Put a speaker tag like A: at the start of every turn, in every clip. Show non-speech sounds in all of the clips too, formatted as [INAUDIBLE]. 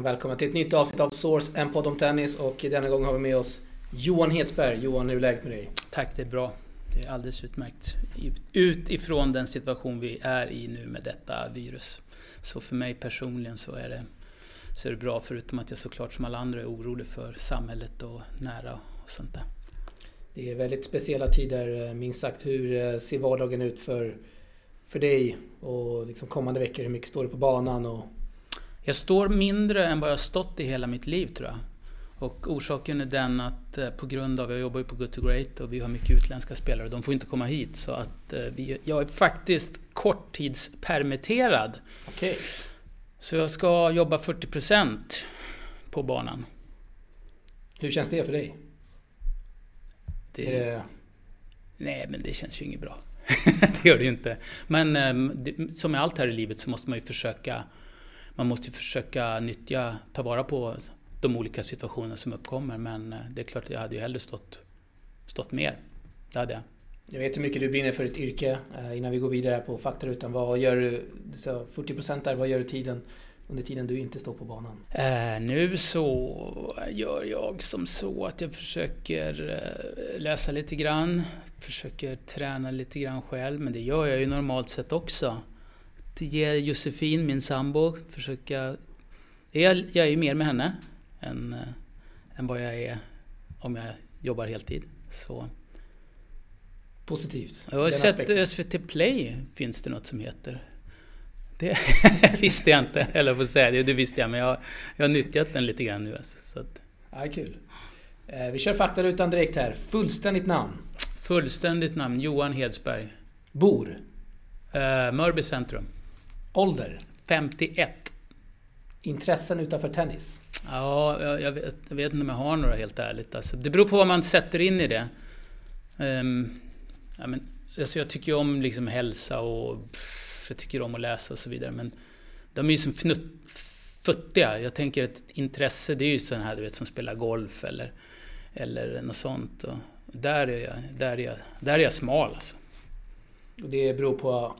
A: de välkomna till ett nytt avsnitt av Source, en podd om tennis. Och denna gång har vi med oss Johan Hedsberg. Johan, hur är läget med dig?
B: Tack, det är bra. Det är alldeles utmärkt. Utifrån den situation vi är i nu med detta virus. Så för mig personligen så är det, så är det bra, förutom att jag såklart som alla andra är orolig för samhället och nära och sånt där.
A: Det är väldigt speciella tider, eh, minst sagt. Hur eh, ser vardagen ut för, för dig och liksom kommande veckor? Hur mycket står du på banan? Och...
B: Jag står mindre än vad jag stått i hela mitt liv tror jag. Och orsaken är den att eh, på grund av, jag jobbar ju på Good to Great och vi har mycket utländska spelare och de får inte komma hit. Så att vi, jag är faktiskt korttidspermitterad.
A: Okej. Okay.
B: Så jag ska jobba 40% på banan.
A: Hur känns det för dig?
B: Det, det... Nej, men det känns ju inget bra. [LAUGHS] det gör det ju inte. Men ehm, som med allt här i livet så måste man ju försöka man måste försöka nyttja, ta vara på de olika situationer som uppkommer. Men eh, det är klart, jag hade ju hellre stått, stått mer. Det hade jag.
A: Jag vet hur mycket du brinner för ditt yrke. Eh, innan vi går vidare på faktarutan, vad gör du? Sa 40% där, vad gör du tiden? under tiden du inte står på banan?
B: Eh, nu så gör jag som så att jag försöker läsa lite grann, försöker träna lite grann själv, men det gör jag ju normalt sett också. Ge Josefin, min sambo, försöka... Jag, jag är ju mer med henne än, äh, än vad jag är om jag jobbar heltid. Så.
A: Positivt.
B: Jag har sett aspekten. SVT Play finns det något som heter. Det [LAUGHS] visste jag inte, eller får säga det, det visste jag, men jag, jag har nyttjat den lite grann nu. Alltså, så att.
A: Ja, kul. Eh, vi kör faktarutan direkt här. Fullständigt namn?
B: Fullständigt namn, Johan Hedsberg.
A: Bor?
B: Eh, Mörby centrum.
A: Ålder?
B: 51.
A: Intressen utanför tennis?
B: Ja, jag, jag, vet, jag, vet, inte om jag har några helt ärligt. Alltså, det beror på vad man sätter in i det. Um, ja, men, alltså jag tycker ju om liksom hälsa och pff, jag tycker om att läsa och så vidare. Men de är ju som fnutt, futtiga. Jag tänker att intresse, det är ju sådana här du vet som spelar golf eller, eller något sånt. Och där, är jag, där, är jag, där är jag smal alltså.
A: Det beror på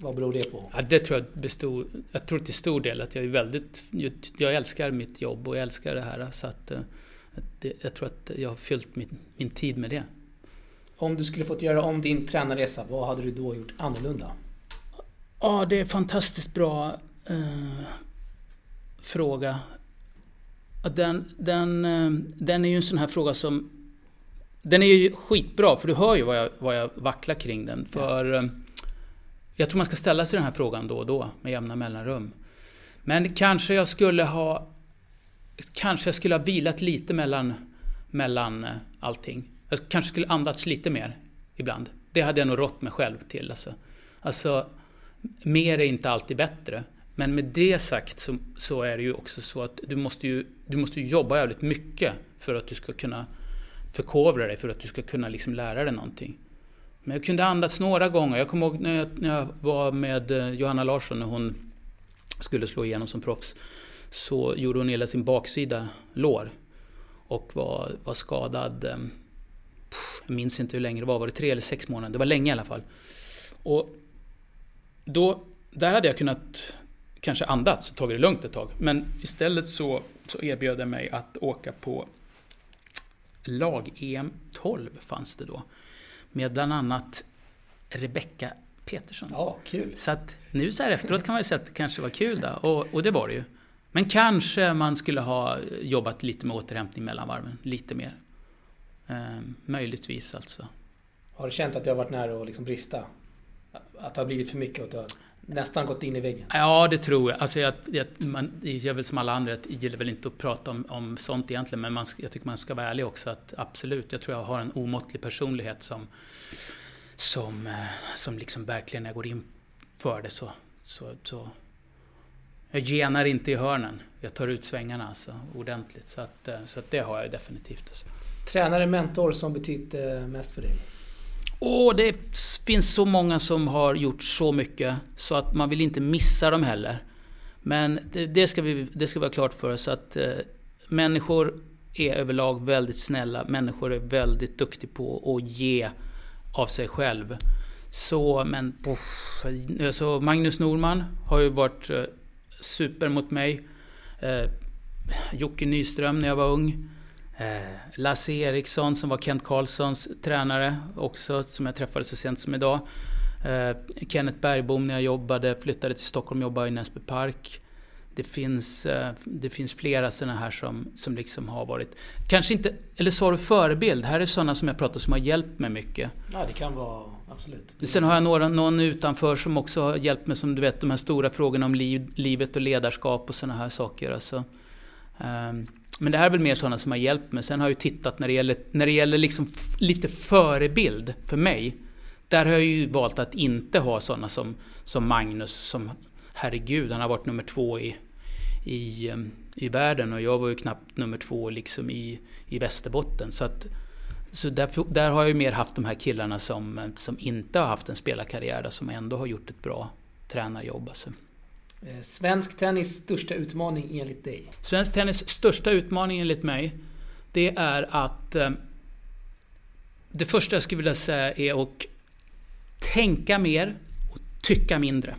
A: vad beror det på?
B: Ja, det tror jag bestod, Jag tror till stor del att jag är väldigt... Jag älskar mitt jobb och jag älskar det här. Så att, att det, jag tror att jag har fyllt min, min tid med det.
A: Om du skulle fått göra om din tränarresa, vad hade du då gjort annorlunda?
B: Ja, det är fantastiskt bra eh, fråga. Den, den, eh, den är ju en sån här fråga som... Den är ju skitbra, för du hör ju vad jag, vad jag vacklar kring den. För ja. Jag tror man ska ställa sig den här frågan då och då, med jämna mellanrum. Men kanske jag skulle ha... Kanske jag skulle ha vilat lite mellan, mellan eh, allting. Jag kanske skulle andats lite mer ibland. Det hade jag nog rått mig själv till. Alltså, alltså mer är inte alltid bättre. Men med det sagt så, så, är det ju också så att du måste ju du måste jobba jävligt mycket för att du ska kunna förkovra dig, för att du ska kunna liksom lära dig någonting. Men jag kunde andas några gånger. Jag kommer ihåg när jag, när jag var med eh, Johanna Larsson när hon skulle slå igenom som proffs. Så gjorde hon hela sin baksida lår. Och var, var skadad. Eh, jag minns inte hur länge det var. Var det tre eller sex månader? Det var länge i alla fall. Och då, där hade jag kunnat kanske andats och tagit det lugnt ett tag. Men istället så, så erbjöd jag mig att åka på lag-EM 12 fanns det då. Med bland annat Rebecca Petersson.
A: Ja, kul.
B: Så att nu så här efteråt kan man ju säga att det kanske var kul då. Och, och det var det ju. Men kanske man skulle ha jobbat lite med återhämtning mellan varven. Lite mer. Ehm, möjligtvis alltså.
A: Har du känt att det har varit nära att liksom brista? Att det har blivit för mycket du har nästan gått in i väggen?
B: Ja, det tror jag. Alltså jag, jag, man, jag är väl som alla andra, det gäller väl inte att prata om, om sånt egentligen, men man, jag tycker man ska vara ärlig också. Att absolut, jag tror jag har en omåttlig personlighet som, som, eh, som liksom verkligen, när jag går in för det så, så, så jag genar inte i hörnen. Jag tar ut svängarna alltså, ordentligt. Så, att, eh, så att det har jag definitivt. Alltså.
A: Tränare, mentor som betytt eh, mest för dig?
B: Och det finns så många som har gjort så mycket så att man vill inte missa dem heller. Men det, det ska, vi, det ska vara klart för oss att eh, människor är överlag väldigt snälla. Människor är väldigt duktiga på att ge av sig själv. Så, men... Poff, alltså Magnus Norman har ju varit eh, super mot mig. Eh, Jocke Nyström när jag var ung. Eh, Lasse Eriksson som var Kent Karlssons tränare också, som jag träffade så sent som idag. Eh, Kenneth Bergbom när jag jobbade, flyttade till Stockholm och jobbade i Näsby Park. Det finns, eh, det finns flera sådana här som, som liksom har varit... Kanske inte... Eller sa du förebild? Här är sådana som jag pratar som har hjälpt mig mycket.
A: Ja, det kan vara... Absolut.
B: Sen har jag några, någon utanför som också har hjälpt mig, som du vet, de här stora frågorna om liv, livet och ledarskap och sådana här saker. Alltså. Um, men det här är väl mer sådana som har hjälpt mig. Sen har jag ju tittat när det gäller, när det gäller liksom lite förebild för mig. Där har jag ju valt att inte ha sådana som, som Magnus, som herregud, han har varit nummer två i, i, ehm, i världen och jag var ju knappt nummer två liksom i, i Västerbotten. Så, att, så där, där har jag ju mer haft de här killarna som, eh, som inte har haft en spelarkarriär, där, som ändå har gjort ett bra tränarjobb. Alltså.
A: Eh, svensk tennis största utmaning enligt dig?
B: Svensk tennis största utmaning enligt mig, det är att eh, det första jag skulle vilja säga är att tänka mer och tycka mindre.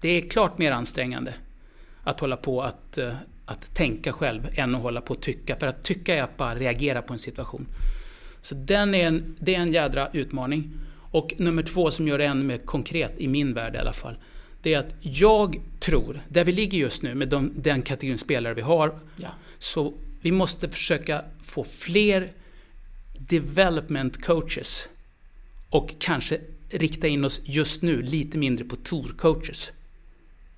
B: Det är klart mer ansträngande att hålla på att, eh, att tänka själv än att hålla på att tycka. För att tycka är att bara reagera på en situation. Så den är en, det är en jädra utmaning. Och nummer två som gör det ännu mer konkret, i min värld i alla fall, det är att jag tror, där vi ligger just nu med de, den kategorin spelare vi har, ja. så vi måste försöka få fler development coaches och kanske rikta in oss just nu lite mindre på tour coaches.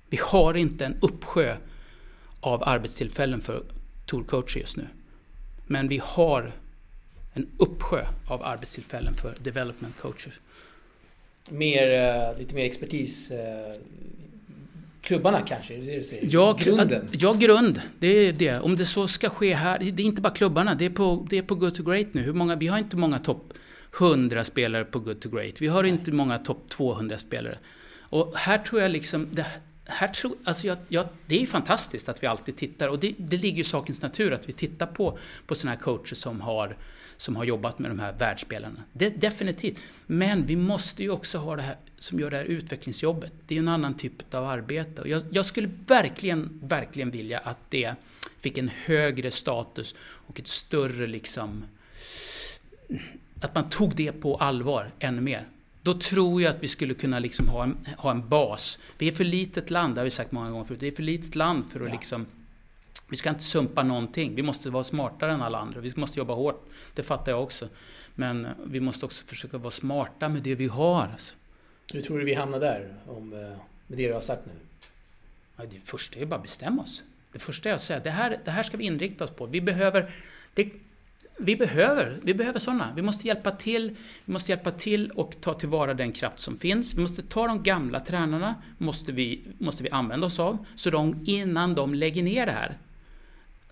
B: Vi har inte en uppsjö av arbetstillfällen för tourcoacher just nu. Men vi har en uppsjö av arbetstillfällen för development coaches.
A: Mer, uh, lite mer expertis uh, klubbarna kanske? Är det det du säger?
B: Ja, Grunden? Ja, grund. Det är det. Om det så ska ske här. Det är inte bara klubbarna. Det är på, det är på Good to Great nu. Hur många, vi har inte många topp 100 spelare på Good to Great. Vi har Nej. inte många topp 200 spelare. Och här tror jag liksom... Det, här tror, alltså jag, jag, det är fantastiskt att vi alltid tittar och det, det ligger i sakens natur att vi tittar på, på sådana här coacher som har, som har jobbat med de här världsspelarna. Det, definitivt. Men vi måste ju också ha det här som gör det här utvecklingsjobbet. Det är ju en annan typ av arbete. Och jag, jag skulle verkligen, verkligen vilja att det fick en högre status och ett större liksom... Att man tog det på allvar ännu mer. Då tror jag att vi skulle kunna liksom ha, en, ha en bas. Vi är för litet land, det har vi sagt många gånger förut. Vi är för litet land för att ja. liksom... Vi ska inte sumpa någonting. Vi måste vara smartare än alla andra. Vi måste jobba hårt. Det fattar jag också. Men vi måste också försöka vara smarta med det vi har. Alltså.
A: Hur tror du vi hamnar där, om, eh, med det du har sagt nu?
B: Ja, det första är bara att bestämma oss. Det första är att säga, det här, det här ska vi inrikta oss på. Vi behöver... Det, vi behöver, vi behöver sådana. Vi måste hjälpa till. Vi måste hjälpa till och ta tillvara den kraft som finns. Vi måste ta de gamla tränarna, måste vi, måste vi använda oss av. Så de, innan de lägger ner det här,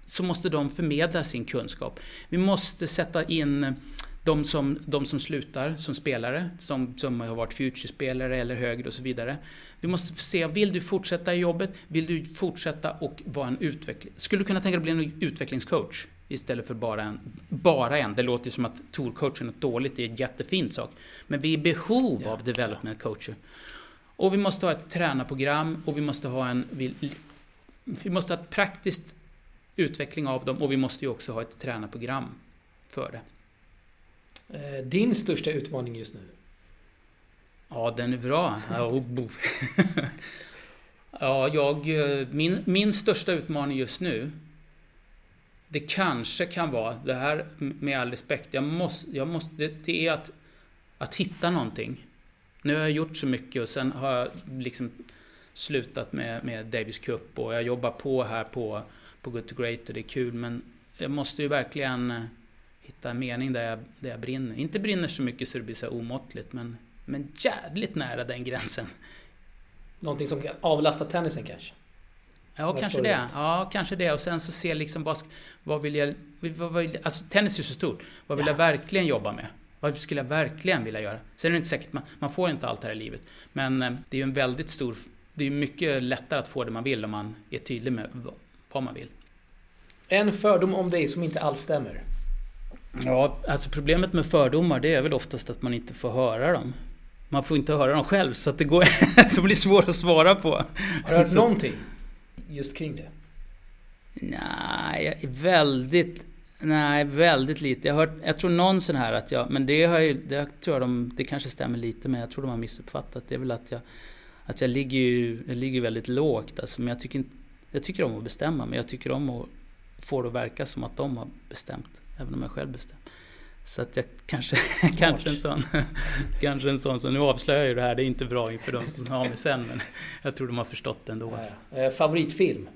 B: så måste de förmedla sin kunskap. Vi måste sätta in de som, de som slutar som spelare, som, som har varit future-spelare eller högre och så vidare. Vi måste se, vill du fortsätta i jobbet? Vill du fortsätta och vara en utveckling? Skulle du kunna tänka dig att bli en utvecklingscoach? Istället för bara en. Bara en. Det låter som att tourcoach är något dåligt, det är en jättefin sak. Men vi är i behov ja, av development coacher. Och vi måste ha ett tränarprogram och vi måste ha en... Vi, vi måste ha ett praktiskt utveckling av dem och vi måste ju också ha ett tränarprogram för det.
A: Eh, din största utmaning just nu?
B: Ja, den är bra. ja, [LAUGHS] jag, eh, min, min största utmaning just nu det kanske kan vara, det här med all respekt, jag måste, jag måste, det, det är att, att hitta någonting. Nu har jag gjort så mycket och sen har jag liksom slutat med, med Davis Cup och jag jobbar på här på, på Good to Great och det är kul men jag måste ju verkligen eh, hitta en mening där jag, där jag brinner. Inte brinner så mycket så det blir så omåttligt men, men jävligt nära den gränsen.
A: Någonting som kan avlasta tennisen kanske?
B: Ja, kanske det. Ja, kanske det. Och sen så se liksom vad, vad vill jag... Vad vill, alltså tennis är så stort. Vad vill ja. jag verkligen jobba med? Vad skulle jag verkligen vilja göra? Sen är det inte säkert, man, man får inte allt här i livet. Men eh, det är ju en väldigt stor... Det är mycket lättare att få det man vill om man är tydlig med vad man vill.
A: En fördom om dig som inte alls stämmer?
B: Ja, alltså problemet med fördomar det är väl oftast att man inte får höra dem. Man får inte höra dem själv så att det går... [LAUGHS] det blir svårt att svara på.
A: Har du hört någonting? just kring det?
B: Nej, väldigt... Nej, väldigt lite. Jag, har hört, jag tror någon sån här att jag... Men det har ju... Det tror jag de... Det kanske stämmer lite men jag tror de har missuppfattat. Det är väl att jag... Att jag ligger ju... Jag ligger väldigt lågt alltså, men jag tycker inte... Jag tycker om att bestämma men jag tycker om att få det att verka som att de har bestämt. Även om jag själv bestämt. Så att jag kanske, [LAUGHS] kanske en sån, [LAUGHS] kanske en sån, så nu avslöjar jag ju det här, det är inte bra inför de som har mig sen, men [LAUGHS] jag tror de har förstått det ändå. Alltså.
A: Eh, favoritfilm?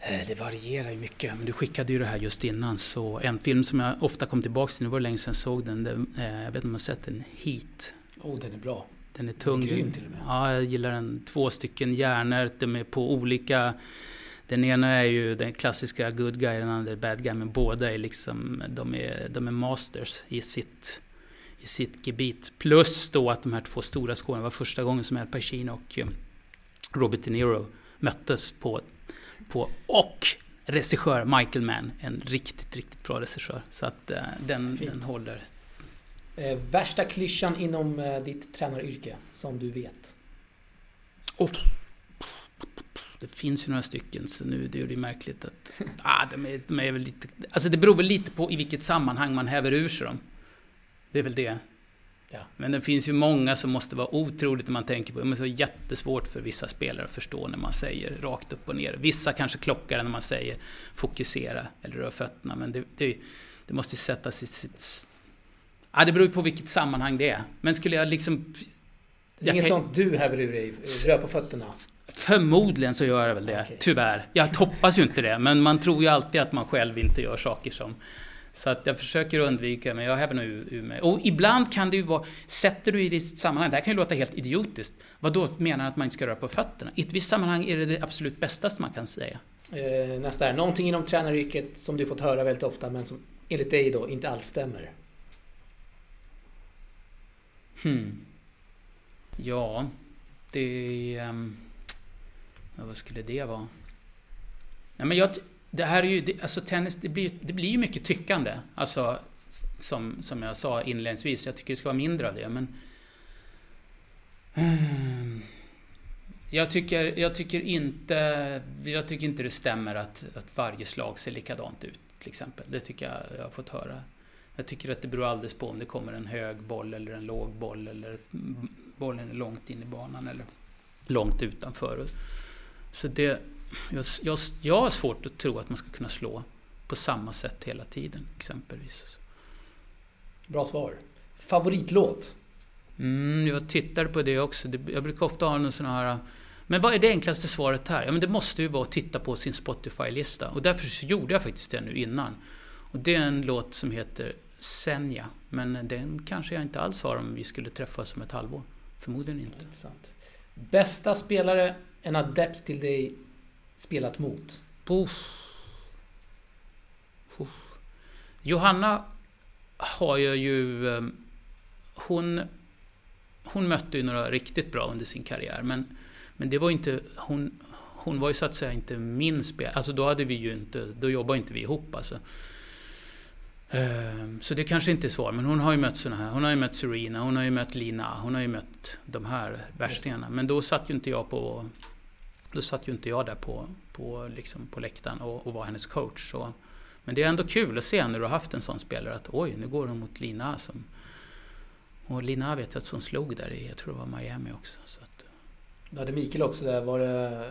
B: Eh, det varierar ju mycket, men du skickade ju det här just innan, så en film som jag ofta kom tillbaka till, nu var det länge sedan jag såg den, det, eh, jag vet inte om jag sett den, Heat.
A: Oh, den är bra.
B: Den är tung.
A: Grym till och med.
B: Ja, jag gillar den. Två stycken hjärnor, de är på olika den ena är ju den klassiska good guy, den andra är bad guy, men båda är liksom, de är, de är masters i sitt, i sitt gebit. Plus då att de här två stora skådespelarna var första gången som Al Pacino och eh, Robert De Niro möttes på, på och regissör Michael Mann, en riktigt, riktigt bra regissör. Så att uh, den, den håller.
A: Eh, värsta klyschan inom eh, ditt tränaryrke, som du vet?
B: Oh. Det finns ju några stycken, så nu det är det märkligt att... [LAUGHS] Ah, de är, de är väl lite... Alltså det beror väl lite på i vilket sammanhang man häver ur sig dem. Det är väl det. Ja. Men det finns ju många som måste vara otroligt när man tänker på det. är så jättesvårt för vissa spelare att förstå när man säger rakt upp och ner. Vissa kanske klockar när man säger fokusera eller rör fötterna. Men det, det, det måste ju sättas i sitt... Ja, det beror ju på vilket sammanhang det är. Men skulle jag liksom...
A: Det är inget kan... sånt du häver ur dig, rör på fötterna?
B: Förmodligen så gör jag väl det, okay. tyvärr. Jag hoppas ju inte det, men man tror ju alltid att man själv inte gör saker som... Så att jag försöker undvika, men jag häver nog ur mig. Och ibland kan det ju vara... Sätter du i ditt sammanhang, det här kan ju låta helt idiotiskt. Vad då menar att man inte ska röra på fötterna? I ett visst sammanhang är det det absolut bästa som man kan säga.
A: Eh, nästa är någonting inom tränaryrket som du fått höra väldigt ofta, men som enligt dig då inte alls stämmer.
B: Hmm. Ja, det... Um... Ja, vad skulle det vara? Nej, men jag, det här är ju, det, alltså tennis, det blir, det blir ju mycket tyckande. Alltså, som, som jag sa inledningsvis, jag tycker det ska vara mindre av det, men... [SIGHS] Jag tycker, jag tycker inte, jag tycker inte det stämmer att, att varje slag ser likadant ut, till exempel. Det tycker jag jag har fått höra. Jag tycker att det beror alldeles på om det kommer en hög boll eller en låg boll eller bollen är långt in i banan eller långt utanför. Så det, jag, jag, jag har svårt att tro att man ska kunna slå på samma sätt hela tiden, exempelvis.
A: Bra svar. Favoritlåt?
B: Mm, jag tittar på det också. Jag brukar ofta ha någon sån här... Men vad är det enklaste svaret här? Ja, men det måste ju vara att titta på sin Spotify-lista. Och därför så gjorde jag faktiskt det nu innan. Och det är en låt som heter Senja. Men den kanske jag inte alls har om vi skulle träffas om ett halvår. Förmodligen inte.
A: Bästa spelare en adept till dig spelat mot?
B: Puff. Puff. Johanna har jag ju... Ehm, hon, hon mötte ju några riktigt bra under sin karriär men, men det var inte... Hon, hon var ju så att säga inte min spel. Alltså då hade vi ju inte... Då jobbade inte vi ihop alltså. Ehm, så det kanske inte är svar, men hon har ju mött såna här. Hon har ju mött Serena, hon har ju mött Lina, hon har ju mött de här värstingarna. Men då satt ju inte jag på då satt ju inte jag där på, på, liksom på läktaren och, och var hennes coach. Så. Men det är ändå kul att se när du har haft en sån spelare att oj, nu går hon mot Lina. Som, och Lina vet jag att hon slog där i, jag tror det var Miami också. Så att,
A: du hade Mikael också där, var det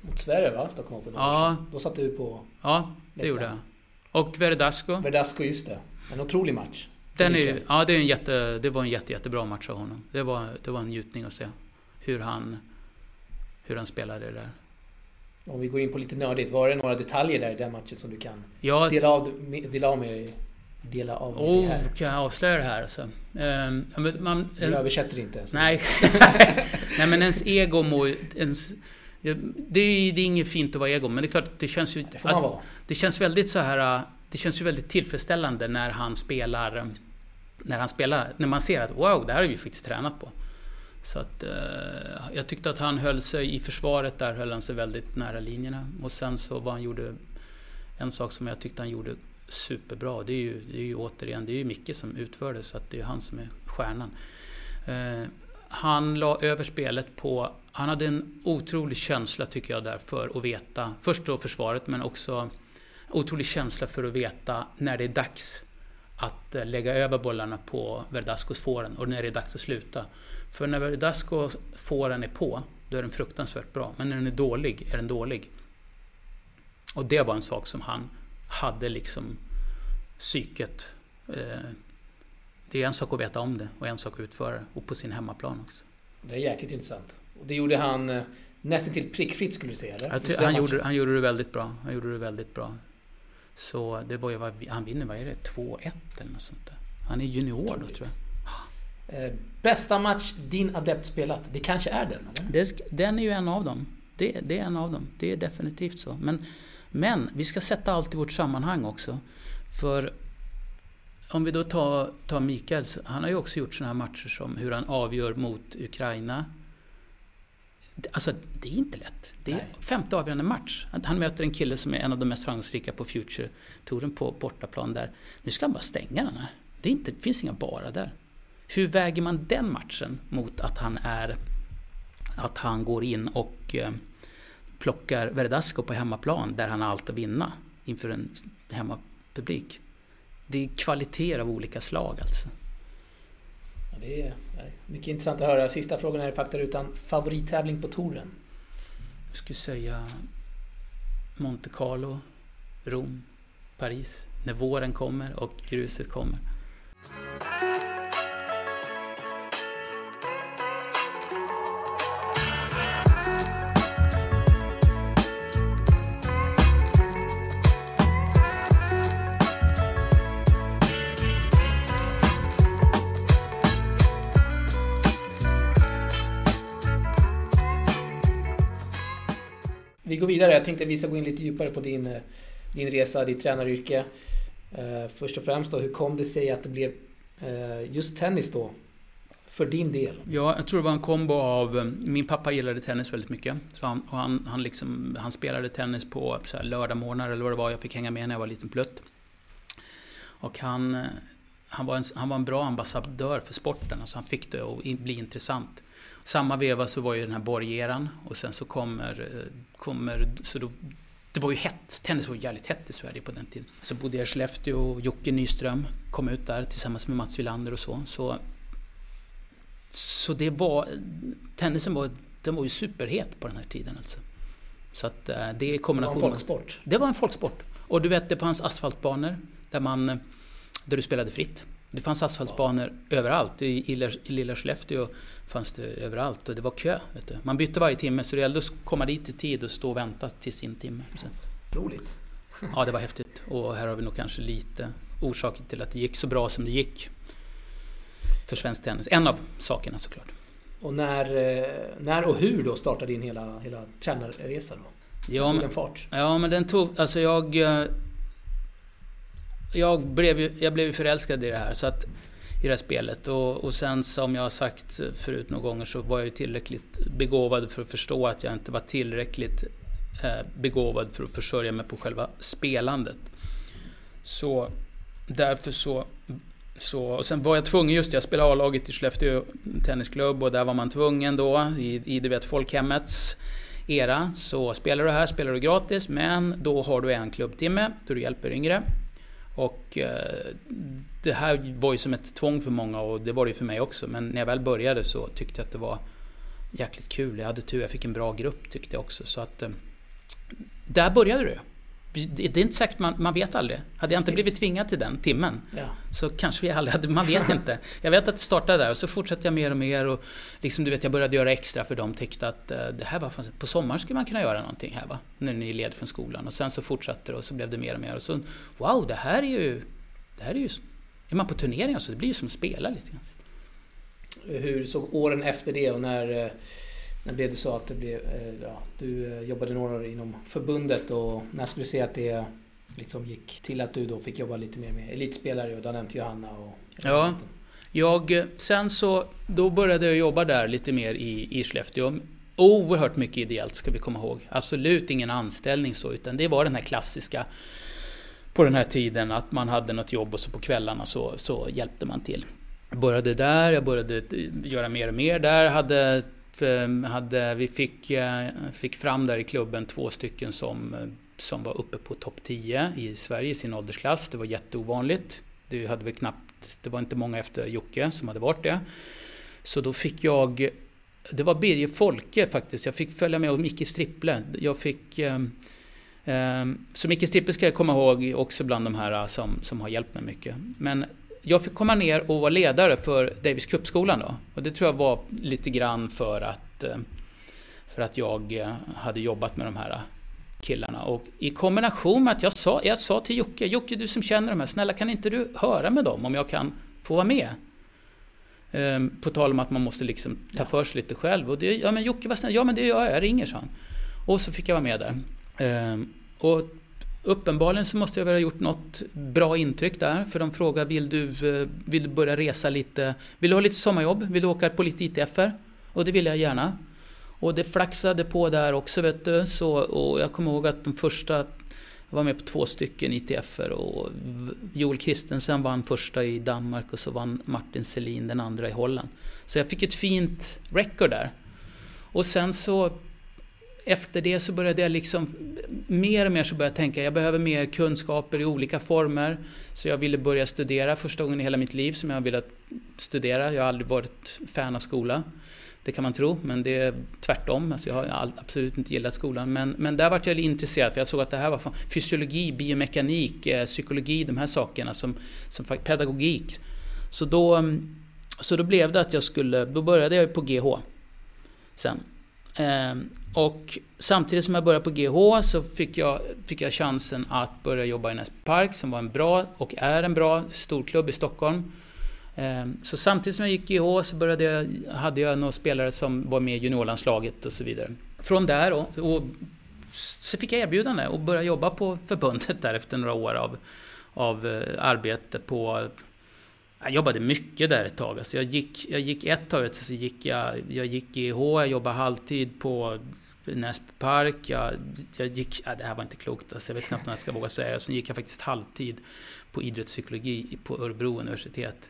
A: mot Sverige va? Stockholm Open? Ja. Då satt du på
B: Ja, det gjorde jag. Och Verdasco.
A: Verdasco, just det. En otrolig match.
B: Den är, ja, det, är en jätte, det var en jätte, jättebra match av honom. Det var, det var en njutning att se hur han hur han spelade det där.
A: Om vi går in på lite nördigt, var det några detaljer där i den matchen som du kan ja, dela, av, dela av med dig? Dela av med
B: oh, här. kan jag avslöja det här alltså? Um,
A: man, vi översätter inte.
B: Så. Nej. [LAUGHS] nej, men ens ego må ens, det, är, det är inget fint att vara ego, men det är klart det känns ju...
A: Det får man vara.
B: Det känns väldigt så här... Det känns ju väldigt tillfredsställande när han spelar... När han spelar, när man ser att wow, det här har vi faktiskt tränat på. Så att, eh, jag tyckte att han höll sig i försvaret, där höll han sig väldigt nära linjerna. Och sen så vad han gjorde, en sak som jag tyckte han gjorde superbra, det är ju, det är ju återigen, det är ju Micke som utför det, så att det är han som är stjärnan. Eh, han la över spelet på... Han hade en otrolig känsla tycker jag där för att veta, först då försvaret men också otrolig känsla för att veta när det är dags att eh, lägga över bollarna på Verdascos fåren och när det är dags att sluta. För när Verdascos fåren är på, då är den fruktansvärt bra. Men när den är dålig, är den dålig. Och det var en sak som han hade liksom psyket. Eh, det är en sak att veta om det och en sak att utföra det. Och på sin hemmaplan också.
A: Det är jäkligt intressant. Och det gjorde han eh, nästan till prickfritt skulle du säga? Eller?
B: Han, gjorde, han gjorde det väldigt bra. Han gjorde det väldigt bra. Så det var ju, han vinner, vad är det, 2-1 eller något sånt där. Han är junior då tror
A: jag. Eh, bästa match din adept spelat? Det kanske är den?
B: Eller? Det, den är ju en av dem. Det, det, är en av dem. Det är definitivt så. Men, men vi ska sätta allt i vårt sammanhang också. För om vi då tar, tar Mikael, han har ju också gjort sådana här matcher som hur han avgör mot Ukraina. Alltså, det är inte lätt. Det är Nej. femte avgörande match. Han möter en kille som är en av de mest framgångsrika på Future-touren på bortaplan där. Nu ska han bara stänga den här. Det, inte, det finns inga bara där. Hur väger man den matchen mot att han är... Att han går in och eh, plockar Verdasco på hemmaplan där han har allt att vinna inför en hemmapublik. Det är kvaliteter av olika slag alltså.
A: Ja, det är mycket intressant att höra. Sista frågan är faktarutan. Favorittävling på touren?
B: Jag skulle säga Monte Carlo, Rom, Paris. När våren kommer och gruset kommer.
A: Vi går vidare. Jag tänkte att vi ska gå in lite djupare på din, eh, din resa, ditt tränaryrke. Uh, först och främst då, hur kom det sig att det blev uh, just tennis då? För din del?
B: Ja, jag tror det var en kombo av... Min pappa gillade tennis väldigt mycket. Så han, och han, han, liksom, han spelade tennis på så här lördagmorgnar eller vad det var. Jag fick hänga med när jag var liten plutt. Och han, han, var en, han var en bra ambassadör för sporten. Alltså han fick det att bli intressant. Samma veva så var ju den här borgeran och sen så kommer, eh, kommer så då, det var ju hett, tennis var ju jävligt hett i Sverige på den tiden. Så bodde jag i Skellefteå och Jocke Nyström kom ut där tillsammans med Mats Wilander och så. Så, så det var, tennisen var, den var ju superhet på den här tiden alltså. Så att eh, det är kombinationen.
A: Det var en folksport?
B: Det var en folksport. Och du vet, det fanns asfaltbanor där man, där du spelade fritt. Det fanns asfaltsbanor wow. överallt. I, i, i lilla Skellefteå fanns det överallt och det var kö. Man bytte varje timme så det gällde att komma dit i tid och stå och vänta till sin timme. Så.
A: Roligt!
B: Ja, det var häftigt. Och här har vi nog kanske lite orsaken till att det gick så bra som det gick för svensk tennis. En av sakerna såklart.
A: Och när, eh, när och hur då startade din hela, hela tränarresa då?
B: Ja, tog
A: den fart?
B: Ja, men den tog... Alltså jag... Eh, jag blev ju jag blev förälskad i det här. Så att, i det här spelet. Och, och sen som jag har sagt förut några gånger så var jag ju tillräckligt begåvad för att förstå att jag inte var tillräckligt eh, begåvad för att försörja mig på själva spelandet. Så därför så så, och sen var jag tvungen, just det, jag spelade A-laget i Skellefteå Tennisklubb och där var man tvungen då i, i du vet folkhemmets era. Så spelar du här spelar du gratis men då har du en klubbtimme då du hjälper yngre. Och eh, det här var ju som ett tvång för många och det var det ju för mig också. Men när jag väl började så tyckte jag att det var jäkligt kul. Jag hade tur, jag fick en bra grupp tyckte jag också. Så att, eh, där började det. Det är inte säkert, man, man vet aldrig. Hade jag inte blivit tvingad till den timmen ja. så kanske vi aldrig hade, man vet inte. Jag vet att det startade där och så fortsatte jag mer och mer och liksom du vet jag började göra extra för de tyckte att uh, det här var på sommaren skulle man kunna göra någonting här va. När ni är led från skolan och sen så fortsatte det och så blev det mer och mer och så wow det här är ju, det här är ju, är man på turneringar så det blir ju som att spela lite grann.
A: Hur såg åren efter det och när eh, när blev det så att det blev, eh, ja, du eh, jobbade några år inom förbundet och när skulle du se att det liksom gick till att du då fick jobba lite mer med elitspelare och du har nämnt Johanna och...
B: Ja. Jag, sen så, då började jag jobba där lite mer i, i Skellefteå. Oerhört mycket ideellt ska vi komma ihåg. Absolut ingen anställning så, utan det var den här klassiska på den här tiden att man hade något jobb och så på kvällarna så, så hjälpte man till. Jag började där, jag började göra mer och mer där. Hade, ehm, hade, vi fick, eh, fick fram där i klubben två stycken som, eh, som var uppe på topp 10 i Sverige i sin åldersklass. Det var jätteovanligt. Det, hade vi knappt, det var inte många efter Jocke som hade varit det. Så då fick jag det var Birger Folke faktiskt. Jag fick följa med och Micke Stripple. Jag fick... Ehm, Eh, eh, så Micke Stripple ska jag komma ihåg också bland de här som, som har hjälpt mig mycket. Men jag fick komma ner och vara ledare för Davis Cup-skolan då. Och det tror jag var lite grann för att, eh, för att jag eh, hade jobbat med de här killarna. Och i kombination med att jag sa, jag sa till Jocke, Jocke du som känner de här, snälla kan inte du höra med dem om jag kan få vara med? Ehm, på tal om att man måste liksom ta för sig lite själv. Och det, ja men Jocke var snäll, ja men det gör jag, jag ringer sa han. Och så fick jag vara med där. Ehm, och uppenbarligen så måste jag väl ha gjort något bra intryck där. För de frågar, vill du, eh, vill du börja resa lite? Vill du ha lite sommarjobb? Vill du åka på lite ITFer? Och det ville jag gärna. Och det flaxade på där också vet du. Så, och jag kommer ihåg att de första jag var med på två stycken ITFer och Joel Christensen vann första i Danmark och så vann Martin Selin den andra i Holland. Så jag fick ett fint record där. Och sen så efter det så började jag liksom mer och mer så började jag tänka jag behöver mer kunskaper i olika former. Så jag ville börja studera första gången i hela mitt liv som jag har velat studera. Jag har aldrig varit fan av skola. Det kan man tro, men det är tvärtom. Alltså jag har absolut inte gillat skolan. Men, men där vart jag intresserad, för jag såg att det här var fysiologi, biomekanik, eh, psykologi, de här sakerna, som, som pedagogik. Så då, mm, så då blev det att jag skulle, då började jag på GH sen. Ehm, och samtidigt som jag började på GH så fick jag, fick jag chansen att börja jobba i Näsby Park som var en bra och är en bra storklubb i Stockholm. Ehm, så samtidigt som jag gick GH så började jag, hade jag några spelare som var med i juniorlandslaget och så vidare. Från där och, och så fick jag erbjudande att börja jobba på förbundet där efter några år av, av eh, arbete på jag jobbade mycket där ett tag. Alltså jag, gick, jag gick ett tag, så gick jag, jag gick i IH, jag jobbade halvtid på Näsby Park. Jag, jag gick, ja, det här var inte klokt, alltså jag vet knappt om jag ska våga säga det. Sen gick jag faktiskt halvtid på idrottspsykologi på Örebro universitet.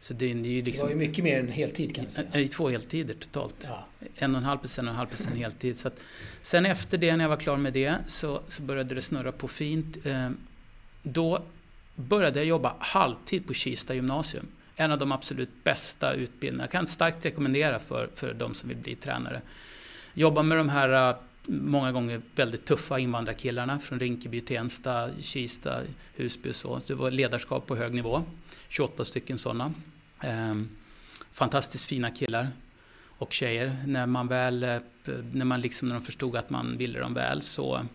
A: Så det, det, är ju liksom, det var ju mycket mer än heltid kan man säga.
B: Två heltider totalt. Ja. En och en halv procent och en halv procent heltid. Så att, sen efter det, när jag var klar med det, så, så började det snurra på fint. Eh, då började jag jobba halvtid på Kista gymnasium. En av de absolut bästa utbildningarna. Jag kan starkt rekommendera för, för de som vill bli tränare. Jobba med de här äh, många gånger väldigt tuffa invandrarkillarna från Rinkeby, Tensta, Kista, Husby och så. Det var ledarskap på hög nivå. 28 stycken sådana. Ehm, fantastiskt fina killar och tjejer. När man väl, äh, när man liksom, när de förstod att man ville dem väl så,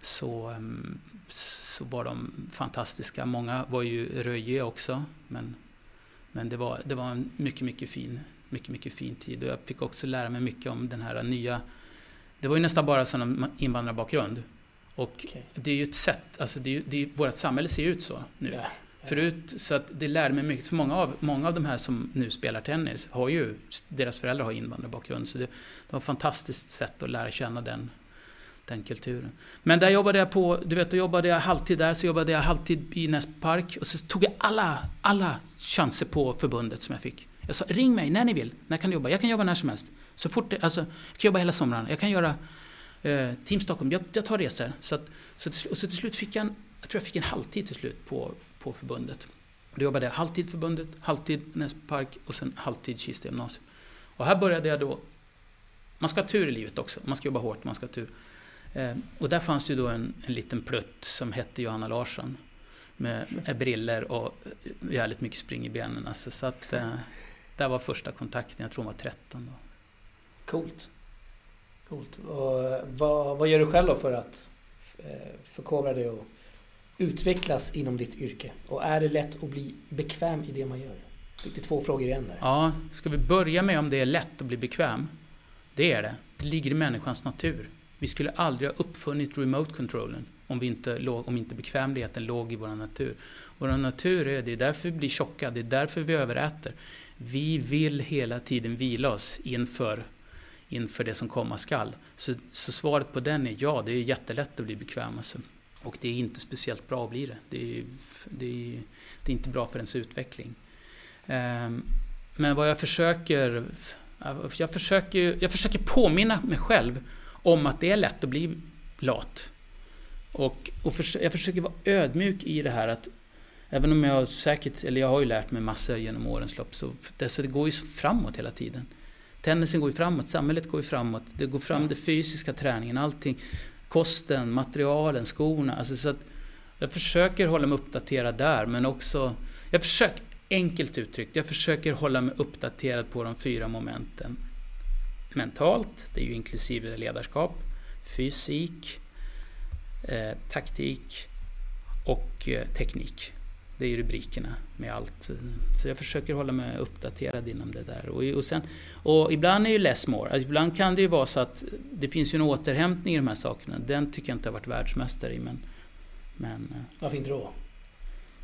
B: så, ehm, så var de fantastiska. Många var ju röjiga också, men, men det, var, det var en mycket, mycket fin, mycket, mycket fin tid. Och jag fick också lära mig mycket om den här nya... Det var ju nästan bara sådana invandrarbakgrund. Och okay. det är ju ett sätt, alltså det är, det är, vårt samhälle ser ut så nu. Yeah. Förut, så att det lärde mig mycket. För många av, många av de här som nu spelar tennis har ju, deras föräldrar har invandrarbakgrund. Så det, det var ett fantastiskt sätt att lära känna den, den kulturen. Men där jobbade jag på, du vet, då jobbade jag halvtid där, så jobbade jag halvtid i Näsby Park. Och så tog jag alla, alla chanser på förbundet som jag fick. Jag sa, ring mig när ni vill. När kan du jobba? Jag kan jobba när som helst. Så fort alltså, jag kan jobba hela sommaren. Jag kan göra eh, Team Stockholm. Jag, jag tar resor. Så, att, så, till, och så till slut fick jag en, jag tror jag fick en halvtid till slut på, på förbundet. Då jobbade jag halvtid förbundet, halvtid Näsby Park och sen halvtid Kista gymnasium. Och här började jag då... Man ska ha tur i livet också. Man ska jobba hårt, man ska ha tur. Eh, och där fanns ju då en, en liten plutt som hette Johanna Larsson. Med, med briller och jävligt mycket spring i benen. Alltså, så att, eh, där var första kontakten, jag tror hon var 13 då.
A: Coolt. Coolt. Och vad, vad gör du själv då för att eh, förkovra dig och utvecklas inom ditt yrke? Och är det lätt att bli bekväm i det man gör? Det är två frågor igen där.
B: Ja, ska vi börja med om det är lätt att bli bekväm? Det är det. Det ligger i människans natur. Vi skulle aldrig ha uppfunnit remote-controllen om, vi inte låg, om inte bekvämligheten låg i vår natur. Vår natur är, det är därför vi blir tjocka, det är därför vi överäter. Vi vill hela tiden vila oss inför, inför det som komma skall. Så, så svaret på den är ja, det är jättelätt att bli bekväm. Alltså. Och det är inte speciellt bra att bli det. Det är, det är, det är inte bra för ens utveckling. Ehm, men vad jag försöker... Jag försöker, jag försöker påminna mig själv om att det är lätt att bli lat. Och, och för, jag försöker vara ödmjuk i det här att Även om jag säkert, eller jag har ju lärt mig massor genom årens lopp, så det, det går ju framåt hela tiden. Tennisen går ju framåt, samhället går ju framåt. Det går fram, den fysiska träningen, allting. Kosten, materialen, skorna. Alltså så att jag försöker hålla mig uppdaterad där, men också... Jag försöker, enkelt uttryckt, jag försöker hålla mig uppdaterad på de fyra momenten. Mentalt, det är ju inklusive ledarskap, fysik, eh, taktik och eh, teknik. Det är ju rubrikerna med allt. Så jag försöker hålla mig uppdaterad inom det där. Och, och, sen, och ibland är ju less more. Alltså ibland kan det ju vara så att det finns ju en återhämtning i de här sakerna. Den tycker jag inte har varit världsmästare i. Men, men, eh.
A: Varför inte då?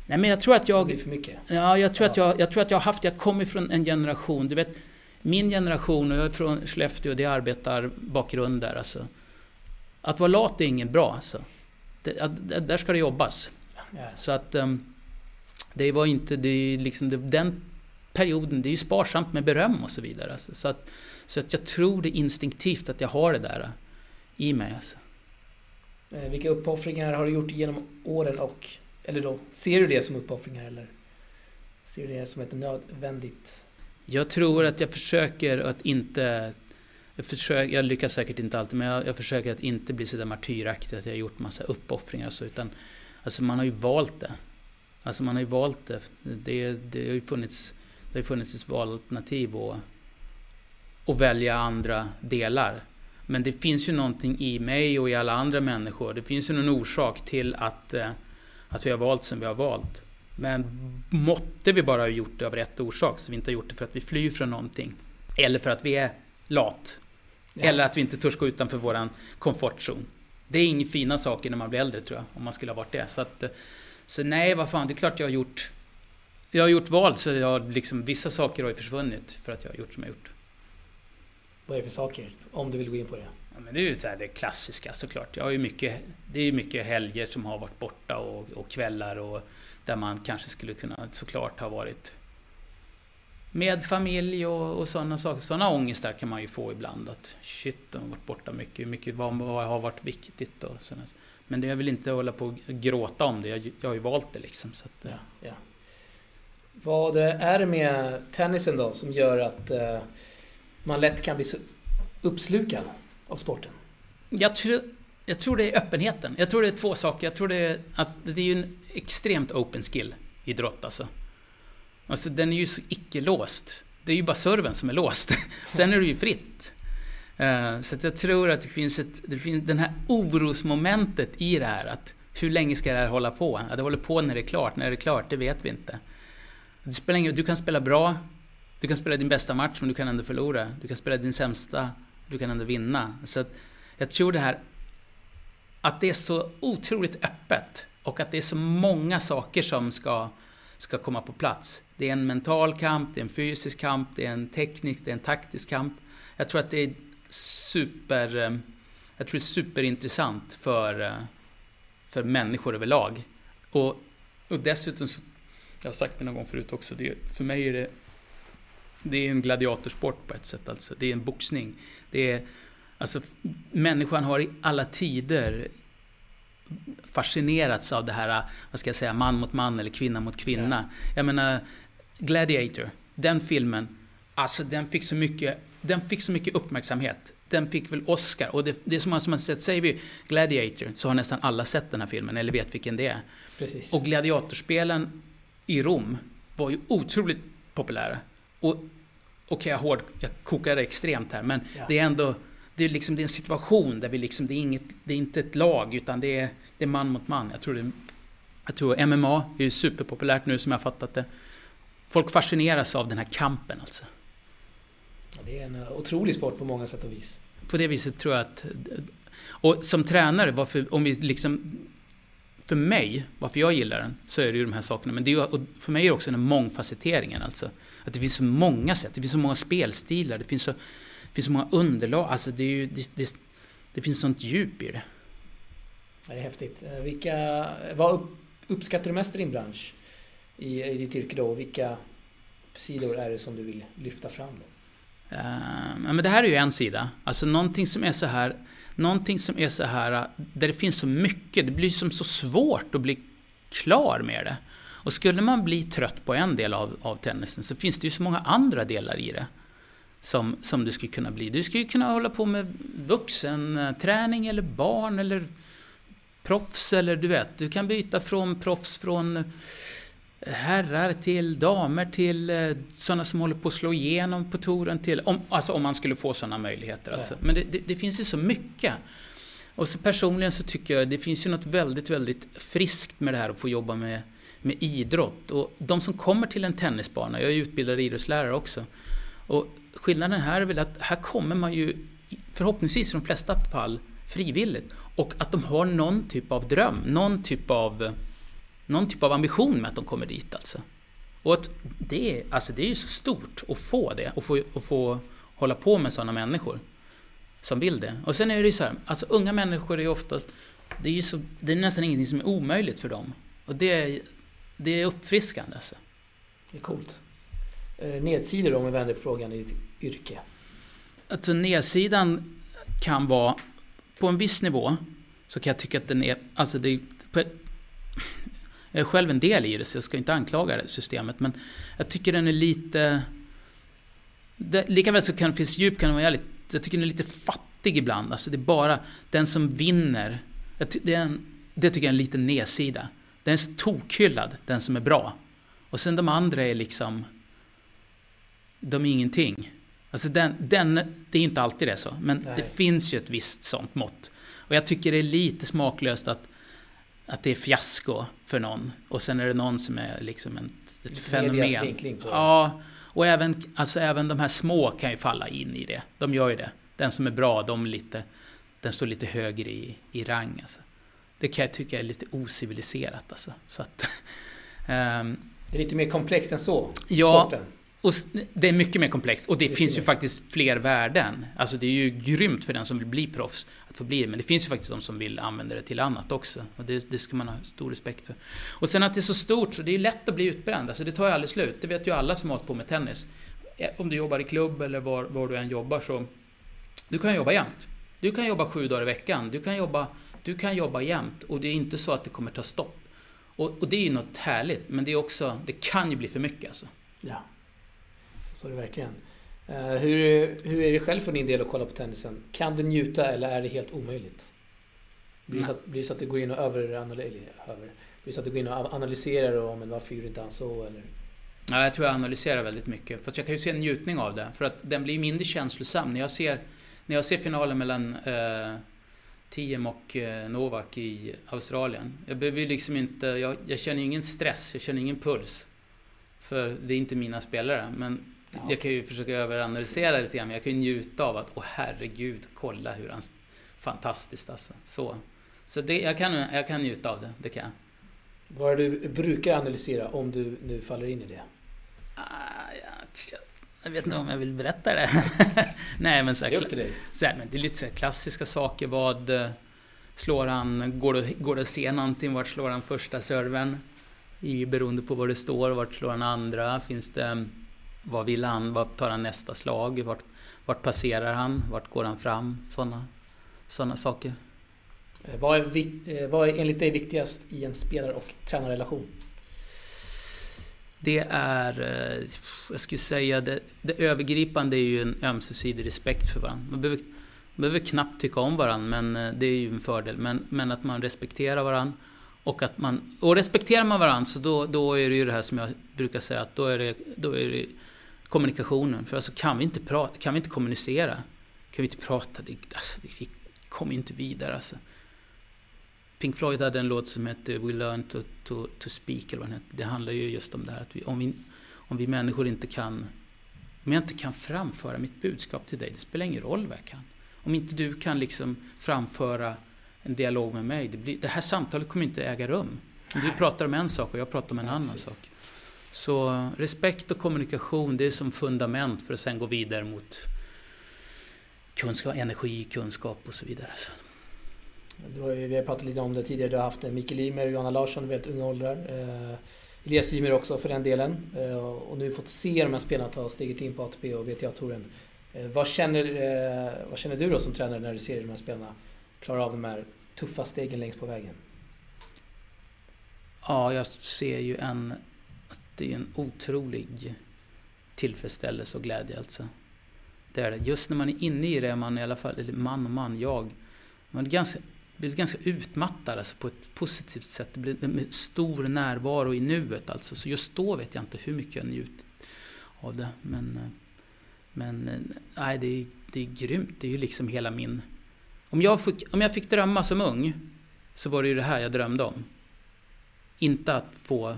B: Nej men jag tror att jag...
A: Det blir för mycket.
B: Ja, jag tror, ja. Att jag, jag tror att jag har haft... Jag kommer från en generation, du vet min generation, och jag är från Skellefteå, och det är arbetarbakgrund där alltså. Att vara lat är inget bra alltså. Det, där ska det jobbas. Ja. Så att... Um, det var inte, det liksom, det, den perioden, det är ju sparsamt med beröm och så vidare. Alltså. Så, att, så att jag tror det instinktivt att jag har det där i mig. Alltså.
A: Eh, vilka uppoffringar har du gjort genom åren och, eller då, ser du det som uppoffringar eller ser du det som ett nödvändigt?
B: Jag tror att jag försöker att inte jag, försöker, jag lyckas säkert inte alltid, men jag, jag försöker att inte bli sådär martyraktig att jag har gjort massa uppoffringar och så, utan alltså man har ju valt det. Alltså man har ju valt det. Det, det har ju funnits, det har funnits ett valalternativ att, att välja andra delar. Men det finns ju någonting i mig och i alla andra människor. Det finns ju någon orsak till att, eh, att vi har valt som vi har valt. Men måtte vi bara ha gjort det av rätt orsak, så vi inte har gjort det för att vi flyr från någonting. Eller för att vi är lat. Ja. Eller att vi inte törs gå utanför våran komfortzon. Det är inga fina saker när man blir äldre tror jag, om man skulle ha varit det. Så att, så nej, vad fan, det är klart jag har gjort... Jag har gjort val, så jag har liksom, vissa saker har ju försvunnit för att jag har gjort som jag har gjort.
A: Vad är det för saker? Om du vill gå in på det.
B: Ja, men det är ju så här, det klassiska såklart. Jag har ju mycket, det är ju mycket helger som har varit borta och, och kvällar och där man kanske skulle kunna såklart ha varit med familj och, och sådana saker. Sådana ångestar kan man ju få ibland. Att shit, de har varit borta mycket. mycket vad, vad har varit viktigt och sådana. Men det jag vill inte hålla på och gråta om det. Jag, jag har ju valt det liksom. Så att,
A: ja, ja. Vad är det med tennisen då som gör att uh, man lätt kan bli så uppslukad av sporten?
B: Jag tror, jag tror det är öppenheten. Jag tror det är två saker. Jag tror det är att det är ju en extremt open skill idrott alltså. Alltså den är ju så icke-låst. Det är ju bara serven som är låst. [LAUGHS] Sen är det ju fritt. Eh, så att jag tror att det finns, ett, det finns den här orosmomentet i det här. Att hur länge ska det här hålla på? Ja, det håller på när det är klart. När det är klart, det vet vi inte. Det spelar ingen Du kan spela bra. Du kan spela din bästa match, men du kan ändå förlora. Du kan spela din sämsta. Du kan ändå vinna. Så att jag tror det här att det är så otroligt öppet och att det är så många saker som ska, ska komma på plats. Det är en mental kamp, det är en fysisk kamp, det är en teknisk, det är en taktisk kamp. Jag tror att det är super... Eh, jag tror det är superintressant för, eh, för människor överlag. Och, och dessutom, så, jag har sagt det någon gång förut också, det, för mig är det det är en gladiatorsport på ett sätt. Alltså. Det är en boxning. Det är, alltså, människan har i alla tider fascinerats av det här, vad ska jag säga, man mot man eller kvinna mot kvinna. Ja. Jag menar, Gladiator, den filmen, alltså den fick så mycket den fick så mycket uppmärksamhet. Den fick väl Oscar. Och det, det är som man sett, säger vi Gladiator, så har nästan alla sett den här filmen, eller vet vilken det är.
A: Precis.
B: Och gladiatorspelen i Rom var ju otroligt populära. Och okej, okay, jag, hård, jag kokar extremt här, men ja. det är ändå det är, liksom, det är en situation där vi liksom, det är, inget, det är inte ett lag, utan det är, det är man mot man. Jag tror, det, jag tror MMA är ju superpopulärt nu som jag har fattat det. Folk fascineras av den här kampen alltså.
A: Det är en eh, otrolig sport på många sätt och vis.
B: På det viset tror jag att... Och som tränare, varför, om vi liksom... För mig, varför jag gillar den, så är det ju de här sakerna. Men det är, och för mig är det också den mångfacetteringen. Alltså. Att det finns så många sätt, det finns så många spelstilar, det finns så, finns så många underlag. Alltså det, är ju, det, det, det finns sånt djup i det.
A: det är häftigt. Eh, vilka, vad uppskattar du mest i din bransch? I, i ditt yrke då? Vilka sidor är det som du vill lyfta fram då?
B: Uh, men det här är ju en sida. Alltså någonting som är så här, någonting som är så här, där det finns så mycket, det blir som så svårt att bli klar med det. Och skulle man bli trött på en del av, av tennisen så finns det ju så många andra delar i det. Som, som du skulle kunna bli. Du skulle kunna hålla på med vuxenträning eller barn eller proffs eller du vet, du kan byta från proffs från herrar till damer till eh, sådana som håller på att slå igenom på touren till, om, alltså om man skulle få sådana möjligheter. Alltså. Men det, det, det, finns ju så mycket. Och så personligen så tycker jag det finns ju något väldigt, väldigt friskt med det här att få jobba med, med idrott. Och de som kommer till en tennisbana, jag är utbildad idrottslärare också, och skillnaden här är väl att här kommer man ju förhoppningsvis i de flesta fall frivilligt. Och att de har någon typ av dröm, någon typ av någon typ av ambition med att de kommer dit alltså. Och att det, är, alltså det är ju så stort att få det och få, få hålla på med sådana människor som vill det. Och sen är det ju så här, alltså unga människor är ju oftast, det är ju så, det är nästan ingenting som är omöjligt för dem. Och det det är uppfriskande alltså.
A: Det är coolt. Eh, nedsidor om vi vänder på frågan i ditt yrke?
B: Alltså nedsidan kan vara, på en viss nivå, så kan jag tycka att den är, alltså det, på, jag är själv en del i det, så jag ska inte anklaga det systemet. Men jag tycker den är lite... Det, likaväl så kan det finnas djup, kan det vara jävligt... Jag tycker den är lite fattig ibland. Alltså det är bara den som vinner. Det, är en, det tycker jag är en liten nedsida. Den är så tokhyllad, den som är bra. Och sen de andra är liksom... De är ingenting. Alltså den, den, det är inte alltid det så, men Nej. det finns ju ett visst sånt mått. Och jag tycker det är lite smaklöst att att det är fiasko för någon. Och sen är det någon som är liksom en, ett fenomen. Ja, och även, alltså även de här små kan ju falla in i det. De gör ju det. Den som är bra, de lite, den står lite högre i, i rang. Alltså. Det kan jag tycka är lite ociviliserat. Alltså. Så att,
A: um, [LAUGHS] det är lite mer komplext än så?
B: Ja, sporten. Och det är mycket mer komplext och det, det finns ju faktiskt fler värden. Alltså det är ju grymt för den som vill bli proffs att få bli det. Men det finns ju faktiskt de som vill använda det till annat också. Och det, det ska man ha stor respekt för. Och sen att det är så stort så det är lätt att bli utbränd. Alltså det tar ju aldrig slut. Det vet ju alla som har hållit på med tennis. Eh, om du jobbar i klubb eller var, var du än jobbar så... Du kan jobba jämt. Du kan jobba sju dagar i veckan. Du kan jobba, du kan jobba jämt. Och det är inte så att det kommer ta stopp. Och, och det är ju något härligt. Men det är också... Det kan ju bli för mycket alltså.
A: Ja. Så är det verkligen. Uh, hur, hur är det själv för din del att kolla på tennisen? Kan du njuta eller är det helt omöjligt? Blir det så att, blir så att du går in och överanalyserar? Blir så att du går in och analyserar och, men varför gjorde inte han så? Eller?
B: Ja, jag tror jag analyserar väldigt mycket. För jag kan ju se en njutning av det. För att den blir mindre känslosam. När jag ser, när jag ser finalen mellan eh, Tiem och eh, Novak i Australien. Jag behöver liksom inte... Jag, jag känner ingen stress, jag känner ingen puls. För det är inte mina spelare. Men. Jag kan ju försöka överanalysera lite grann, men jag kan ju njuta av att, åh herregud, kolla hur han... Fantastiskt alltså. Så, så det, jag, kan, jag kan njuta av det, det kan jag.
A: Vad är det du brukar analysera om du nu faller in i det?
B: Ah, ja, jag vet inte om jag vill berätta det. [LAUGHS] Nej men så, här, det, så här, men det är lite så klassiska saker. Vad eh, slår han? Går det, går det att se någonting? Vart slår han första serven? I, beroende på vad det står. Vart slår han andra? Finns det vad vill han? Vad tar han nästa slag? Vart, vart passerar han? Vart går han fram? Sådana såna saker.
A: Eh, vad är, eh, vad är enligt dig viktigast i en spelar och tränarrelation?
B: Det är, eh, jag skulle säga, det, det övergripande är ju en ömsesidig respekt för varandra. Man behöver, man behöver knappt tycka om varandra, men det är ju en fördel. Men, men att man respekterar varandra. Och, att man, och respekterar man varandra så då, då är det ju det här som jag brukar säga att då är det, då är det kommunikationen. För alltså kan vi inte prata, kan vi inte kommunicera, kan vi inte prata, det, alltså, vi kommer inte vidare alltså. Pink Floyd hade en låt som hette We Learn to, to, to Speak, eller vad den hette. Det handlar ju just om det här att vi, om, vi, om vi människor inte kan, om jag inte kan framföra mitt budskap till dig, det spelar ingen roll vad jag kan. Om inte du kan liksom framföra en dialog med mig, det, blir, det här samtalet kommer inte äga rum. Du pratar om en sak och jag pratar om en ja, annan precis. sak. Så respekt och kommunikation, det är som fundament för att sen gå vidare mot kunskap, energi, kunskap och så vidare.
A: Har, vi har pratat lite om det tidigare, du har haft Mikael Ymer och Johanna Larsson i väldigt unga åldrar. Eh, Elias Ymer också för den delen. Eh, och nu fått se de här spelarna ta steget in på ATP och VTA-touren. Eh, vad, känner, eh, vad känner du då som tränare när du ser de här spelarna klara av de här tuffa stegen längst på vägen?
B: Ja, jag ser ju en, det är en otrolig tillfredsställelse och glädje alltså. Det är det. Just när man är inne i det är man i alla fall, eller man och man, jag, man är ganska, blir ganska utmattad alltså på ett positivt sätt. Det blir med stor närvaro i nuet alltså. Så just då vet jag inte hur mycket jag njutit av det. Men, men nej, det är, det är grymt. Det är ju liksom hela min... Om jag, fick, om jag fick drömma som ung så var det ju det här jag drömde om. Inte att få...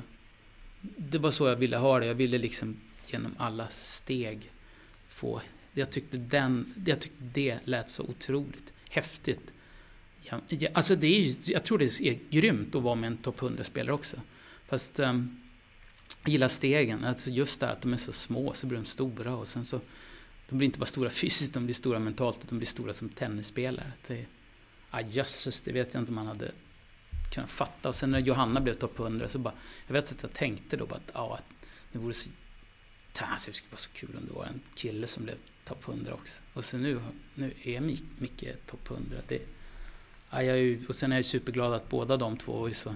B: Det var så jag ville ha det. Jag ville liksom genom alla steg få... Jag tyckte, den, jag tyckte det lät så otroligt häftigt. Ja, alltså det är, jag tror det är grymt att vara med en topp 100-spelare också. Fast um, jag gillar stegen. Alltså just det att de är så små så blir de stora och sen så... De blir inte bara stora [LAUGHS] fysiskt, de blir stora mentalt, de blir stora som tennisspelare. Det, ah, jösses, det vet jag inte om man hade kunna fatta. Och sen när Johanna blev topp 100 så bara... Jag vet att jag tänkte då bara att, ja, att det vore så... Alltså, det skulle vara så kul om det var en kille som blev topp 100 också. Och så nu, nu är Micke topp 100. Det, ja, jag ju, och sen är jag superglad att båda de två, och så,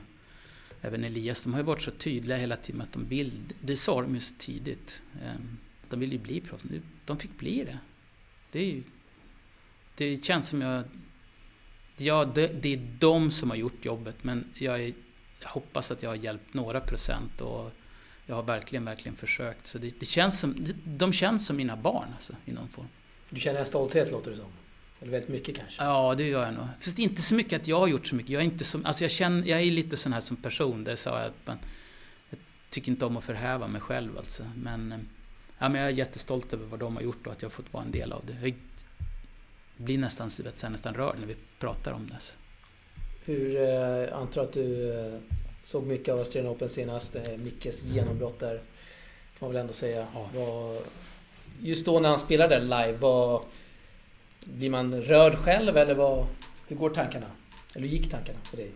B: även Elias, de har ju varit så tydliga hela tiden att de vill, det sa de ju så tidigt, ehm, de vill ju bli proffs. De fick bli det. Det är ju, det känns som jag, ja det, det är de som har gjort jobbet men jag, är, jag hoppas att jag har hjälpt några procent och jag har verkligen, verkligen försökt. Så det, det känns som, de känns som mina barn alltså, i någon form.
A: Du känner en stolthet låter det som? Eller väldigt mycket kanske?
B: Ja, det gör jag nog. Fast inte så mycket att jag har gjort så mycket. Jag är inte som, alltså jag känner, jag är lite sån här som person. Det sa jag att man, jag tycker inte om att förhäva mig själv alltså. Men, ja, men jag är jättestolt över vad de har gjort och att jag har fått vara en del av det. Jag blir nästan, vet, nästan rörd när vi pratar om det.
A: Hur, eh, antar att du eh, såg mycket av Australian Open senast. Eh, Mickes genombrott där. Får man väl ändå säga. Ja. Var, just då när han spelade live, var, blir man rörd själv eller vad, hur går tankarna? Eller hur gick tankarna för dig?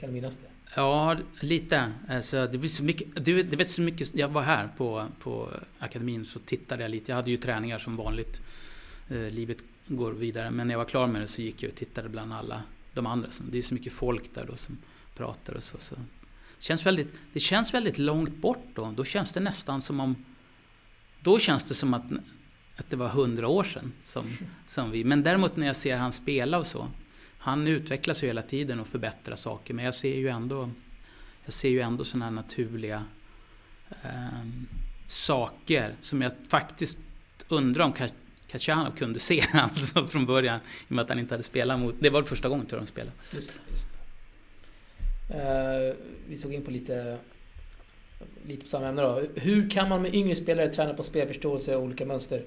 A: Kan du minnas det?
B: Ja, lite. Alltså, det blir så mycket, du, det vet så mycket. Jag var här på, på akademin så tittade jag lite. Jag hade ju träningar som vanligt. Eh, livet går vidare. Men när jag var klar med det så gick jag och tittade bland alla de andra. Det är så mycket folk där då som pratar och så. så. Det, känns väldigt, det känns väldigt långt bort då. Då känns det nästan som om... Då känns det som att, att det var hundra år sedan. Som, som vi, men däremot när jag ser han spela och så. Han utvecklas ju hela tiden och förbättrar saker. Men jag ser ju ändå, jag ser ju ändå sådana här naturliga eh, saker som jag faktiskt undrar om Kachanov kunde se [LAUGHS] alltså från början. I och med att han inte hade spelat mot... Det var första gången tror jag de spelade.
A: Just, just. Uh, vi såg in på lite, lite på samma ämne då. Hur kan man med yngre spelare träna på spelförståelse och olika mönster?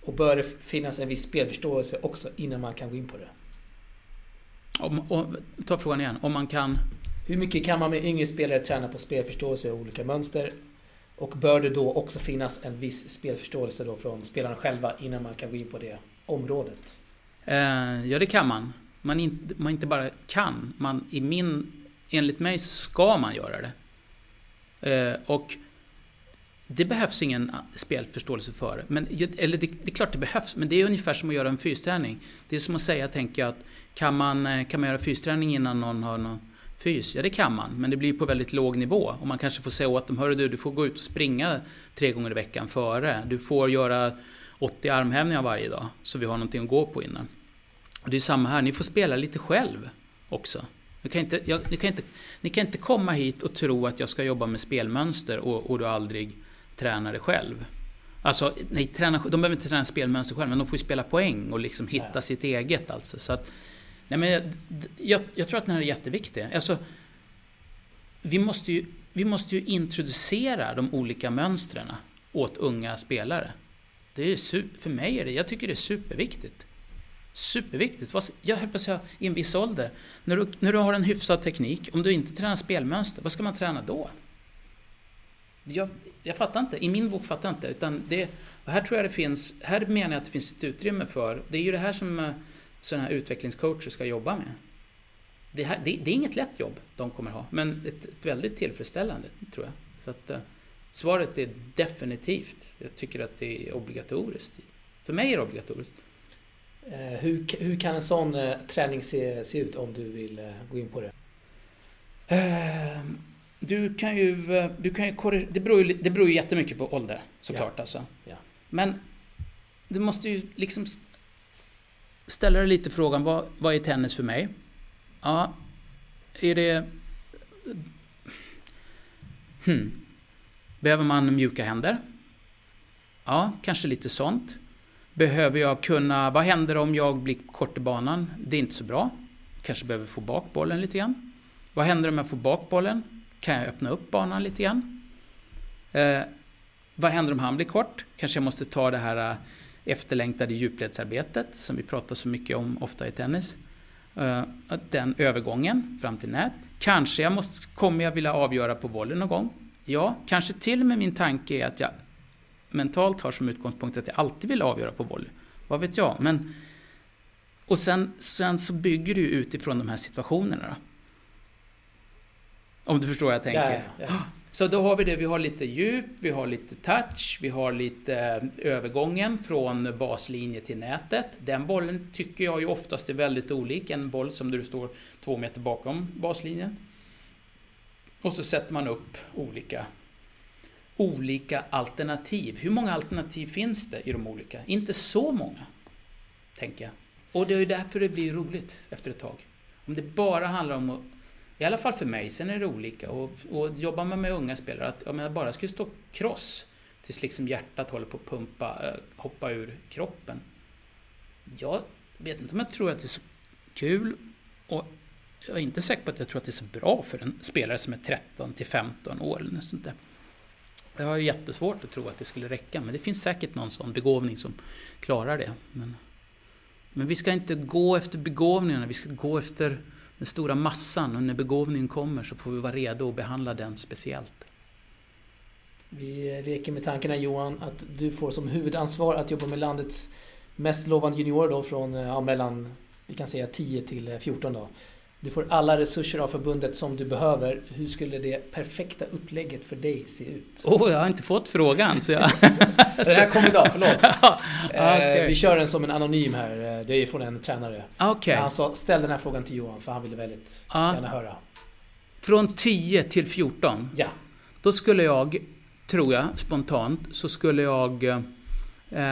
A: Och bör det finnas en viss spelförståelse också innan man kan gå in på det?
B: Om, om, ta frågan igen. Om man kan...
A: Hur mycket kan man med yngre spelare träna på spelförståelse och olika mönster? Och bör det då också finnas en viss spelförståelse då från spelarna själva innan man kan gå in på det området?
B: Eh, ja, det kan man. Man inte, man inte bara kan. Man, i min, enligt mig så ska man göra det. Eh, och det behövs ingen ah, spelförståelse för men, Eller det, det, är klart det behövs, men det är ungefär som att göra en fysträning. Det är som att säga, tänker jag, att kan man, eh, kan man göra fysträning innan någon har någon fys? Ja, det kan man, men det blir på väldigt låg nivå. Och man kanske får säga åt dem, hörru du, du får gå ut och springa tre gånger i veckan före. Du får göra 80 armhävningar varje dag, så vi har någonting att gå på innan. Och det är samma här, ni får spela lite själv också. Ni kan, inte, jag, ni, kan inte, ni kan inte komma hit och tro att jag ska jobba med spelmönster och, och du aldrig tränar det själv. Alltså, nej, träna, de behöver inte träna spelmönster själv, men de får ju spela poäng och liksom hitta ja. sitt eget. Alltså. Så att, nej, men jag, jag, jag, tror att den här är jätteviktig. Alltså, vi, måste ju, vi måste ju introducera de olika mönstren åt unga spelare. Det är, för mig är det, jag tycker det är superviktigt. Superviktigt. Jag höll på att säga, i en viss ålder. När du, när du har en hyfsad teknik, om du inte tränar spelmönster, vad ska man träna då? Jag, jag fattar inte. I min bok fattar jag inte. Utan det, här tror jag det finns, här menar jag att det finns ett utrymme för, det är ju det här som eh, sådana här utvecklingscoacher ska jobba med. det, här, det, det, är inget lätt jobb de kommer ha, men ett, ett väldigt tillfredsställande tror jag. Så att, uh, svaret är definitivt. Jag tycker att det är obligatoriskt. För mig är det obligatoriskt.
A: Uh, hur, hur kan en sån uh, träning se, se ut om du vill gå in på det?
B: Ehm, du kan ju... Du kan ju det, beror ju, det beror ju jättemycket på ålder såklart. Ja. Alltså. Ja. Men du måste ju liksom ställa dig lite frågan, vad, vad är tennis för mig? Ja, är det... Hmm. Behöver man mjuka händer? Ja, kanske lite sånt. Behöver jag kunna... Vad händer om jag blir kort i banan? Det är inte så bra. Kanske behöver få bak bollen lite grann. Vad händer om jag får bak bollen? Kan jag öppna upp banan lite grann? Eh, vad händer om han blir kort? Kanske jag måste ta det här eh, efterlängtade djupledsarbetet som vi pratar så mycket om ofta i tennis. Eh, den övergången fram till nät. Kanske jag måste, kommer jag vilja avgöra på volley någon gång. Ja, kanske till och med min tanke är att jag mentalt har som utgångspunkt att jag alltid vill avgöra på volley. Vad vet jag? Men, och sen, sen så bygger du utifrån de här situationerna. Då. Om du förstår vad jag tänker. Ja, ja. Så då har vi det, vi har lite djup, vi har lite touch, vi har lite eh, övergången från baslinje till nätet. Den bollen tycker jag ju oftast är väldigt olik en boll som du står två meter bakom baslinjen. Och så sätter man upp olika, olika alternativ. Hur många alternativ finns det i de olika? Inte så många, tänker jag. Och det är ju därför det blir roligt efter ett tag. Om det bara handlar om att i alla fall för mig, sen är det olika. Och, och jobbar man med unga spelare, att om jag bara skulle stå cross tills liksom hjärtat håller på att pumpa, äh, hoppa ur kroppen. Jag vet inte om jag tror att det är så kul och jag är inte säker på att jag tror att det är så bra för en spelare som är 13 till 15 år eller något sånt där. Jag har jättesvårt att tro att det skulle räcka, men det finns säkert någon sån begåvning som klarar det. Men, men vi ska inte gå efter begåvningarna, vi ska gå efter den stora massan och när begåvningen kommer så får vi vara redo att behandla den speciellt.
A: Vi leker med tanken här Johan att du får som huvudansvar att jobba med landets mest lovande juniorer då från ja, mellan vi kan säga 10 till eh, 14 då. Du får alla resurser av förbundet som du behöver. Hur skulle det perfekta upplägget för dig se ut?
B: Oh, jag har inte fått frågan. Så jag... [LAUGHS]
A: det här kom idag, förlåt. [LAUGHS] okay. eh, vi kör den som en anonym här. Eh, det är från en tränare.
B: Okay.
A: Han sa, ställ den här frågan till Johan, för han ville väldigt ah. gärna höra.
B: Från 10 till 14?
A: Ja.
B: Då skulle jag, tror jag, spontant, så skulle jag... Eh,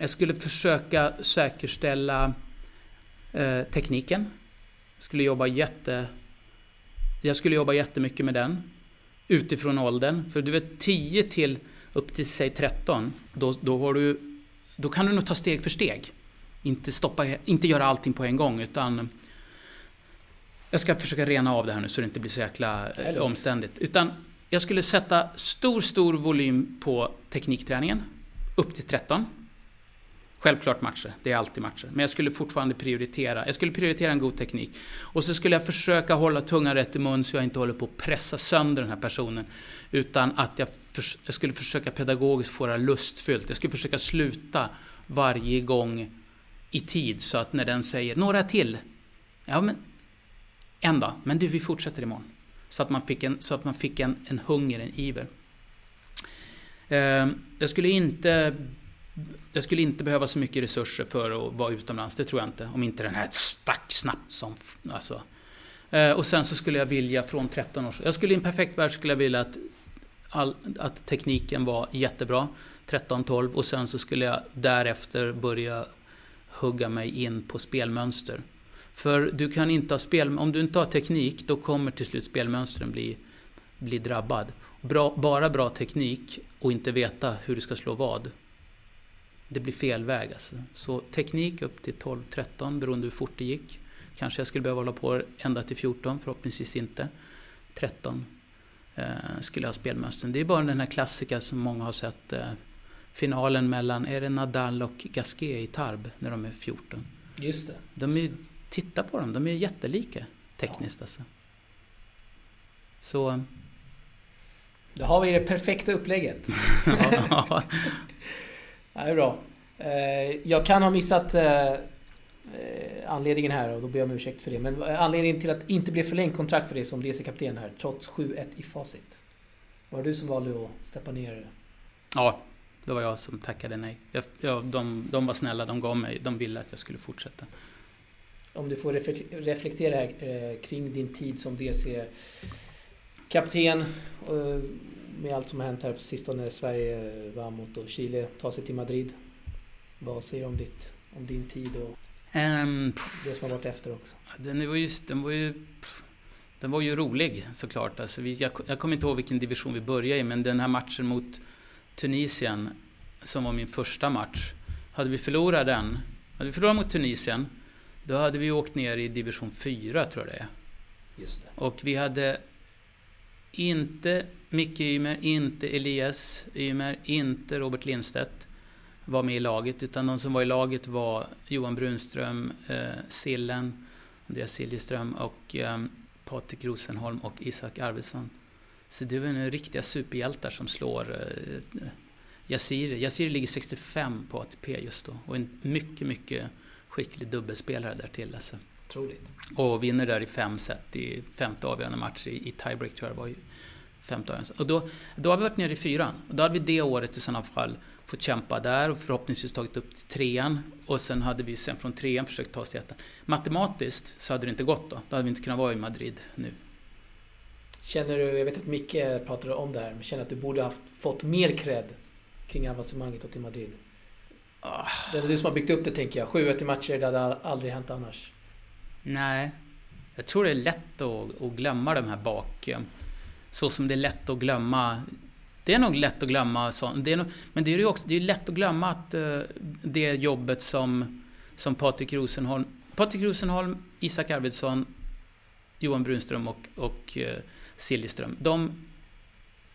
B: jag skulle försöka säkerställa eh, tekniken skulle jobba jätte... Jag skulle jobba jättemycket med den. Utifrån åldern. För du vet 10 till upp till säg 13. Då, då, har du, då kan du nog ta steg för steg. Inte, stoppa, inte göra allting på en gång utan... Jag ska försöka rena av det här nu så det inte blir så jäkla eh, omständigt. Utan jag skulle sätta stor, stor volym på teknikträningen. Upp till 13. Självklart matcher, det är alltid matcher. Men jag skulle fortfarande prioritera. Jag skulle prioritera en god teknik. Och så skulle jag försöka hålla tungan rätt i mun så jag inte håller på att pressa sönder den här personen. Utan att jag, för, jag skulle försöka pedagogiskt få det lustfyllt. Jag skulle försöka sluta varje gång i tid så att när den säger några till. Ja men en dag, men du vi fortsätter imorgon. Så att man fick en, så att man fick en, en hunger, en iver. Ehm, jag skulle inte jag skulle inte behöva så mycket resurser för att vara utomlands, det tror jag inte. Om inte den här stack snabbt som... Alltså. Eh, och sen så skulle jag vilja från 13 års... Jag skulle i en perfekt värld skulle jag vilja att, all, att tekniken var jättebra, 13-12, och sen så skulle jag därefter börja hugga mig in på spelmönster. För du kan inte ha spel... Om du inte har teknik, då kommer till slut spelmönstren bli, bli drabbad. Bra, bara bra teknik och inte veta hur du ska slå vad, det blir fel väg. Alltså. Så teknik upp till 12-13 beroende hur fort det gick. Kanske jag skulle behöva hålla på ända till 14, förhoppningsvis inte. 13 eh, skulle jag ha spelmönstren. Det är bara den här klassiska som många har sett. Eh, finalen mellan, är det Nadal och Gasquet i Tarb när de är 14?
A: Just det.
B: De är, titta på dem, de är jättelika tekniskt ja. alltså. Så...
A: Då har vi det perfekta upplägget. [LAUGHS] [LAUGHS] ja. Det är bra. Eh, jag kan ha missat eh, eh, anledningen här, och då ber jag om ursäkt för det, men anledningen till att inte bli förlängt kontrakt för dig som DC-kapten här, trots 7-1 i facit? Var det du som valde att steppa ner?
B: Ja, det var jag som tackade nej. Jag, jag, de, de var snälla, de gav mig, de ville att jag skulle fortsätta.
A: Om du får reflektera här, eh, kring din tid som DC-kapten med allt som har hänt här på sistone. Sverige vann mot Chile, tar sig till Madrid. Vad säger du om, ditt, om din tid och um, det som har varit efter också?
B: Den var ju, den var ju, den var ju rolig såklart. Alltså vi, jag, jag kommer inte ihåg vilken division vi började i, men den här matchen mot Tunisien, som var min första match. Hade vi förlorat den, hade vi förlorat mot Tunisien, då hade vi åkt ner i division 4 tror jag det är.
A: Just det.
B: Och vi hade inte Micke Ymer, inte Elias Ymer, inte Robert Lindstedt var med i laget. Utan de som var i laget var Johan Brunström, eh, Sillen, Andreas Siljeström och eh, Patrik Rosenholm och Isak Arvidsson. Så det var nu riktiga superhjältar som slår eh, Yassiri. Yassiri ligger 65 på ATP just då och en mycket, mycket skicklig dubbelspelare där till. Alltså.
A: Otroligt.
B: Och vinner där i fem set i femte avgörande match i, i tiebreak tror jag det var. Femte avgörande. Och då, då har vi varit nere i fyran. Och då hade vi det året i sådana fall fått kämpa där och förhoppningsvis tagit upp till trean. Och sen hade vi sen från trean försökt ta oss till ettan. Matematiskt så hade det inte gått då. Då hade vi inte kunnat vara i Madrid nu.
A: Känner du, jag vet att Micke pratade om det här, men känner att du borde ha fått mer cred kring avancemanget till Madrid? Oh. Det är du som har byggt upp det tänker jag. 7-1 i matcher, det hade aldrig hänt annars.
B: Nej. Jag tror det är lätt att, att glömma de här bak... Så som det är lätt att glömma... Det är nog lätt att glömma sånt. Det är nog, men det är ju också det är lätt att glömma att uh, det jobbet som, som Patrik Rosenholm... Patrik Rosenholm, Isak Arvidsson, Johan Brunström och, och uh, Siljeström. De,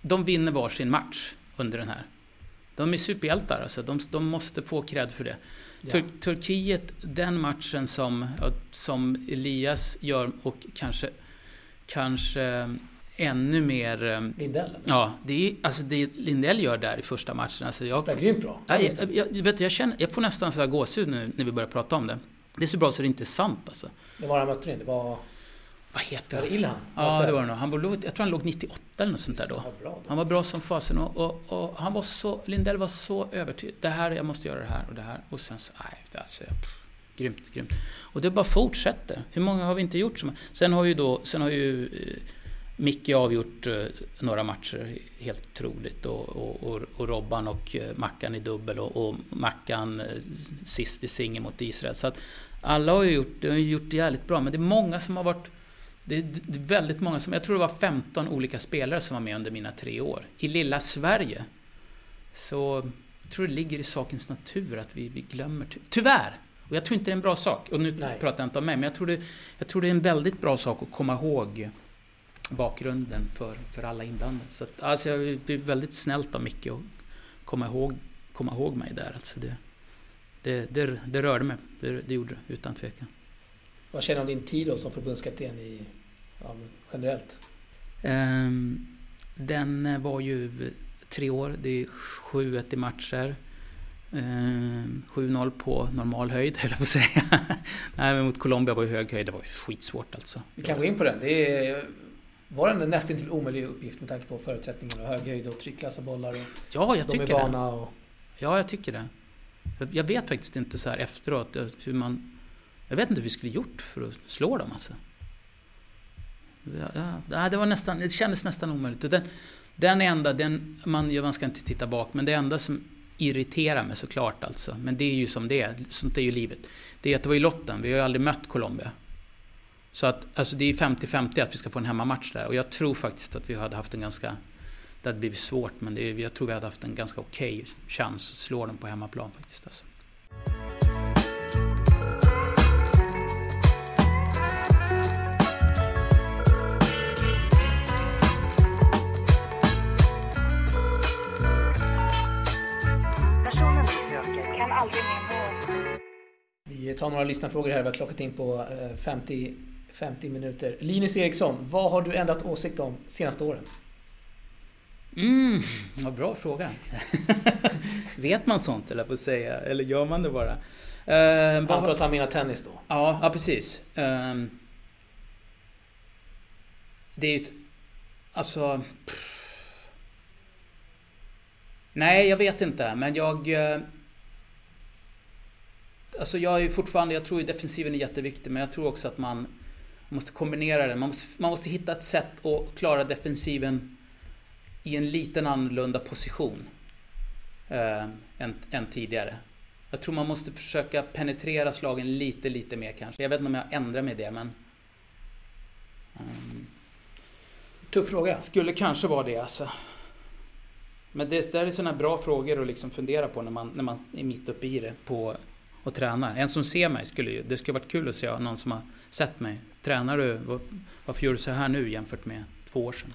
B: de vinner varsin match under den här. De är superhjältar alltså. De, de måste få cred för det. Tur Turkiet, den matchen som, som Elias gör och kanske, kanske ännu mer... Eh,
A: Lindell?
B: Ja, det är, alltså det Lindell gör där i första matchen. Alltså
A: jag, det är grymt bra.
B: Jag, jag, jag, vet, jag, känner, jag får nästan så här gåshud nu när vi börjar prata om det. Det är så bra så det inte är sant alltså.
A: Det var han mötte dig? Det var...
B: Vad heter
A: det? Ilhan?
B: Ja, det var det nog. Han var, jag tror han låg 98 eller något sånt där då. Han var bra som fasen och, och, och, han var så, Lindell var så övertygad. Det här, jag måste göra det här och det här. Och sen så, nej, det alltså, pff, grymt, grymt. Och det bara fortsätter. Hur många har vi inte gjort som... Sen har ju då, sen har ju Micke avgjort eh, några matcher helt otroligt och, och, och, och Robban och eh, Mackan i dubbel och, och Mackan eh, sist i singel mot Israel. Så att alla har gjort, har gjort det jävligt bra men det är många som har varit det är väldigt många som, jag tror det var 15 olika spelare som var med under mina tre år. I lilla Sverige. Så jag tror det ligger i sakens natur att vi, vi glömmer, tyvärr! Och jag tror inte det är en bra sak. Och nu Nej. pratar jag inte om mig, men jag tror, det, jag tror det är en väldigt bra sak att komma ihåg bakgrunden för, för alla inblandade. Så att, alltså jag blir väldigt snällt av Micke att komma ihåg, komma ihåg mig där. Alltså det, det, det, det rörde mig, det, det gjorde det utan tvekan.
A: Vad känner du om din tid då som förbundskapten i, ja, generellt?
B: Um, den var ju tre år, det är 7-1 i matcher. Um, 7-0 på normal höjd, [LAUGHS] höll jag på att säga. Nej, men mot Colombia var ju hög höjd, det var ju skitsvårt alltså.
A: Vi kan gå in på den. Det är, var det en nästan till omöjlig uppgift med tanke på förutsättningarna? Hög höjd och trycklösa bollar och
B: ja, jag
A: de
B: tycker
A: är vana
B: det. Och... Ja, jag tycker det. Jag vet faktiskt inte så här efteråt hur man jag vet inte hur vi skulle gjort för att slå dem alltså. Ja, ja, det, var nästan, det kändes nästan omöjligt. Den, den enda, den, man, man ska inte titta bak, men det enda som irriterar mig såklart alltså, men det är ju som det är, sånt är ju livet. Det är att det var i lotten, vi har ju aldrig mött Colombia. Så att, alltså det är 50-50 att vi ska få en hemmamatch där och jag tror faktiskt att vi hade haft en ganska det hade blivit svårt men det jag tror vi hade haft en ganska okej okay chans att slå dem på hemmaplan faktiskt. Alltså.
A: Vi tar några lyssnarfrågor här. Vi har klockat in på eh, 50, 50 minuter. Linus Eriksson, vad har du ändrat åsikt om senaste åren?
B: Mm, vad bra fråga. [LAUGHS] Vet man sånt eller på att säga? Eller gör man det bara? Uh,
A: antar att han menar tennis då?
B: Ja, ja precis. Um, det är ju ett... Alltså... Pff. Nej, jag vet inte, men jag... Uh, alltså jag är fortfarande... Jag tror ju defensiven är jätteviktig, men jag tror också att man man måste kombinera det. Man måste, man måste hitta ett sätt att klara defensiven i en liten annorlunda position. eh, än, än tidigare. Jag tror man måste försöka penetrera slagen lite, lite mer kanske. Jag vet inte om jag ändrar mig det, men...
A: Um, Tuff fråga.
B: Skulle kanske vara det alltså. Men det där är sådana bra frågor att liksom fundera på när man, när man är mitt uppe i det på, och tränar. En som ser mig skulle ju... Det skulle varit kul att se någon som har sett mig. Tränar du? Varför gör du så här nu jämfört med två år sedan?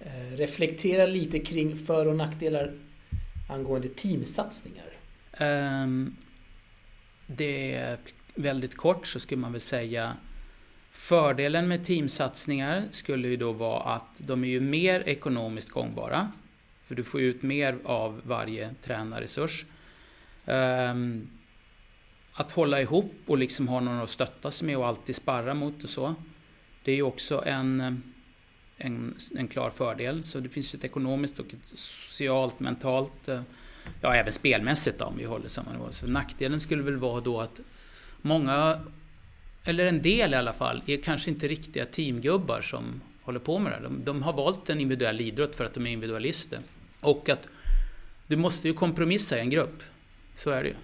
A: Eh, reflektera lite kring för och nackdelar angående teamsatsningar.
B: Um, det är väldigt kort så skulle man väl säga Fördelen med teamsatsningar skulle ju då vara att de är ju mer ekonomiskt gångbara. För du får ut mer av varje tränarresurs. Um, att hålla ihop och liksom ha någon att stötta sig med och alltid sparra mot och så. Det är ju också en, en, en klar fördel. Så det finns ju ett ekonomiskt och ett socialt, mentalt eh, ja även spelmässigt då, om vi håller samma nivå. Så nackdelen skulle väl vara då att många, eller en del i alla fall, är kanske inte riktiga teamgubbar som håller på med det de, de har valt en individuell idrott för att de är individualister. Och att du måste ju kompromissa i en grupp. Så är det ju.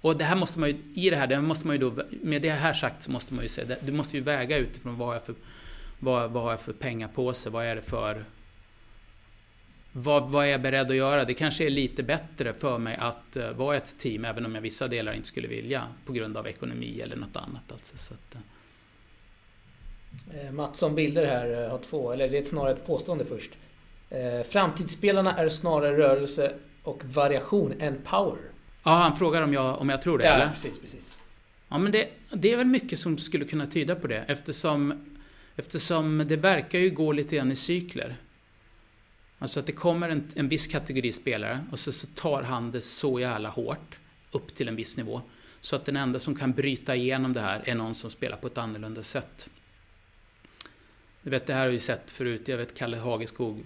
B: Och det här måste man ju, i det här, det måste man ju då, med det här sagt så måste man ju säga, du måste ju väga utifrån vad har jag för, vad, vad har jag för pengar på sig, vad är det för vad, vad är jag beredd att göra? Det kanske är lite bättre för mig att uh, vara ett team, även om jag vissa delar inte skulle vilja, på grund av ekonomi eller något annat. Alltså, så att, eh. eh, uh.
A: Mattsson Bilder här har två, eller det är snarare ett påstående först. Uh, framtidsspelarna är snarare rörelse och variation än power.
B: Ja, han frågar om jag, om jag tror det,
A: ja,
B: eller?
A: precis, precis.
B: Ja, men det, det är väl mycket som skulle kunna tyda på det, eftersom, eftersom det verkar ju gå lite grann i cykler. Alltså att det kommer en, en viss kategori spelare och så, så tar han det så jävla hårt upp till en viss nivå. Så att den enda som kan bryta igenom det här är någon som spelar på ett annorlunda sätt. Du vet, det här har vi sett förut. Jag vet Kalle Hageskog,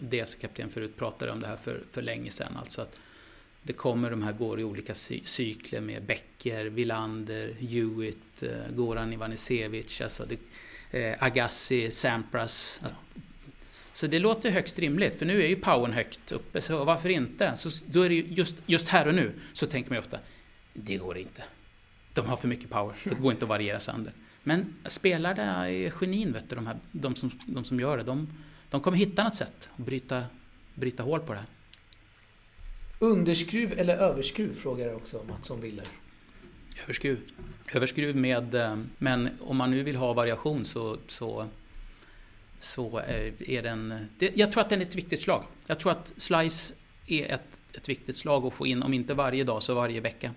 B: DC-kapten förut, pratade om det här för, för länge sedan. Alltså att det kommer de här, går i olika cykler med Becker, Villander, Hewitt, eh, Goran Ivanisevic, alltså det, eh, Agassi, Sampras. Alltså, så det låter högst rimligt, för nu är ju powern högt uppe, så varför inte? Så då är det ju just, just här och nu, så tänker man ju ofta, det går inte. De har för mycket power, det går inte att variera sönder. Men spelarna är genin, vet du, de, här, de, som, de som gör det. De, de kommer hitta något sätt att bryta, bryta hål på det här.
A: Underskruv eller överskruv frågar också Mattsson Willer.
B: Överskruv. Överskruv med, eh, men om man nu vill ha variation så, så så eh, är den... Jag tror att den är ett viktigt slag. Jag tror att slice är ett, ett viktigt slag att få in, om inte varje dag så varje vecka.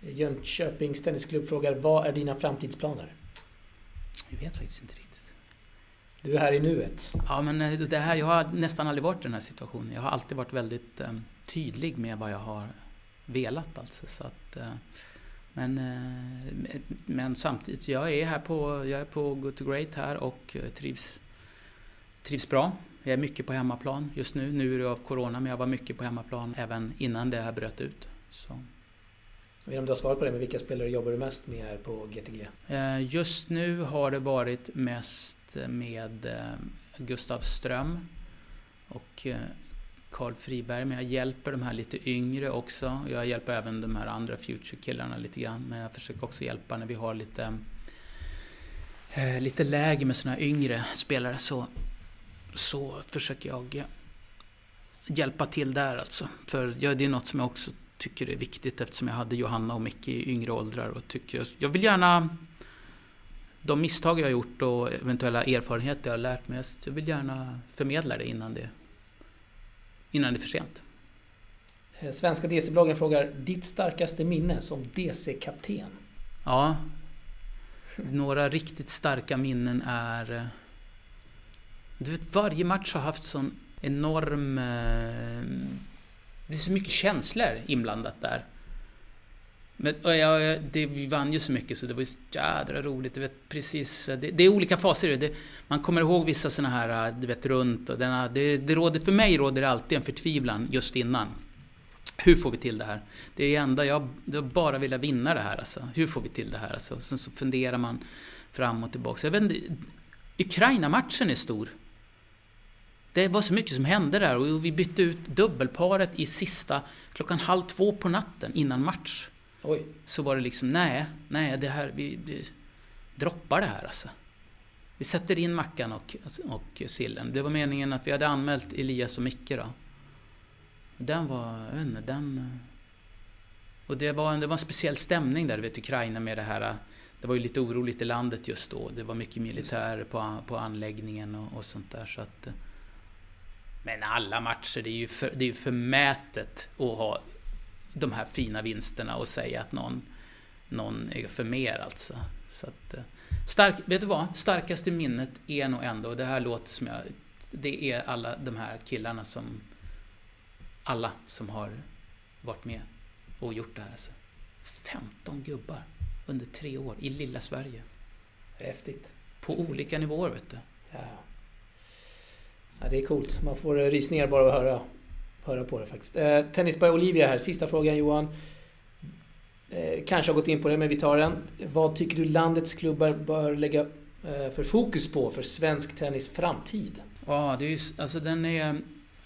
A: Jönköpings Tennisklubb frågar, vad är dina framtidsplaner?
B: Jag vet faktiskt inte riktigt.
A: Du är här i nuet.
B: Ja, men eh, det här, jag har nästan aldrig varit i den här situationen. Jag har alltid varit väldigt eh, tydlig med vad jag har velat. Alltså, så att, eh, men, eh, men samtidigt, jag är här på, jag är på Good to Great här och eh, trivs, trivs bra. Jag är mycket på hemmaplan just nu. Nu är det av Corona, men jag var mycket på hemmaplan även innan det här bröt ut. Så.
A: Jag vet inte om du har svarat på det, men vilka spelare jobbar du mest med här på GTG?
B: Eh, just nu har det varit mest med eh, Gustav Ström och eh, Karl Friberg, men jag hjälper de här lite yngre också. Jag hjälper även de här andra Future-killarna lite grann, men jag försöker också hjälpa när vi har lite, lite läge med såna här yngre spelare så, så försöker jag hjälpa till där alltså. För det är något som jag också tycker är viktigt eftersom jag hade Johanna och Micke i yngre åldrar och tycker jag vill gärna de misstag jag har gjort och eventuella erfarenheter jag har lärt mig, jag vill gärna förmedla det innan det innan det är för sent.
A: Eh, Svenska DC-bloggen frågar ditt starkaste minne som DC-kapten?
B: Ja, några riktigt starka minnen är... Eh, du vet, varje match har haft sån enorm... Det är så mycket känslor inblandat där. Men, och jag, det, vi vann ju så mycket så det var så jädra roligt. Du vet, precis, det, det är olika faser. Det, man kommer ihåg vissa såna här, du vet, runt och denna, det, det råder, för mig råder det alltid en förtvivlan just innan. Hur får vi till det här? Det är enda jag, jag bara vill vinna det här alltså. Hur får vi till det här alltså? Sen så funderar man fram och tillbaka. Jag vet inte, Ukraina-matchen är stor. Det var så mycket som hände där och vi bytte ut dubbelparet i sista klockan halv två på natten innan match.
A: Oj.
B: Så var det liksom, nej, nej, det här, vi, vi droppar det här alltså. Vi sätter in Mackan och, och Sillen. Det var meningen att vi hade anmält Elias och Micke då. Den var, jag vet inte, den... Och det var, det var en speciell stämning där, du vet Ukraina med det här det var ju lite oroligt i landet just då. Det var mycket militär på, på anläggningen och, och sånt där. Så att, men alla matcher, det är ju för, det är förmätet att ha de här fina vinsterna och säga att någon, någon är för mer alltså. Så att, stark, vet du vad? Starkaste minnet är nog ändå, och det här låter som jag... Det är alla de här killarna som... Alla som har varit med och gjort det här. Alltså. 15 gubbar under tre år i lilla Sverige.
A: Häftigt.
B: På olika nivåer, vet du.
A: Ja. Ja det är coolt. Man får rysningar bara av att höra, höra på det faktiskt. Eh, Tennis by Olivia här. Sista frågan Johan. Eh, kanske har gått in på det, men vi tar den. Vad tycker du landets klubbar bör lägga eh, för fokus på för svensk tennis framtid?
B: Ja, det är ju, alltså den är...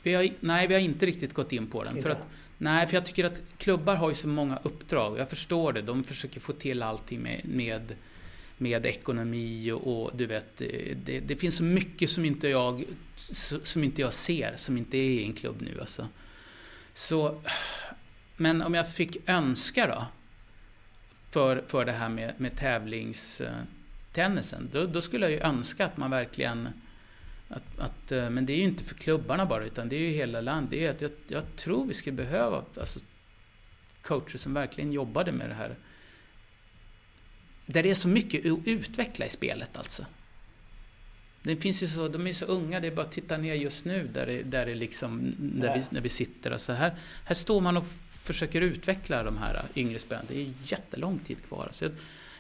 B: Vi har, nej, vi har inte riktigt gått in på den.
A: Inte.
B: För att Nej, för jag tycker att klubbar har ju så många uppdrag. Jag förstår det. De försöker få till allting med, med, med ekonomi och, och, du vet, eh, det, det, finns så mycket som inte, jag, som inte jag ser, som inte är i en klubb nu alltså. Så, men om jag fick önska då, för, för det här med, med tävlingstennisen, eh, då, då skulle jag ju önska att man verkligen att, att, eh, men det är ju inte för klubbarna bara, utan det är ju hela landet. Det är att jag, jag tror vi skulle behöva alltså, coacher som verkligen jobbade med det här. Där det är så mycket att utveckla i spelet alltså. Det finns ju så, de är så unga, det är bara att titta ner just nu där det, där det liksom, där vi, när vi sitter. Alltså här, här står man och försöker utveckla de här yngre spelarna. Det är jättelång tid kvar. Alltså jag,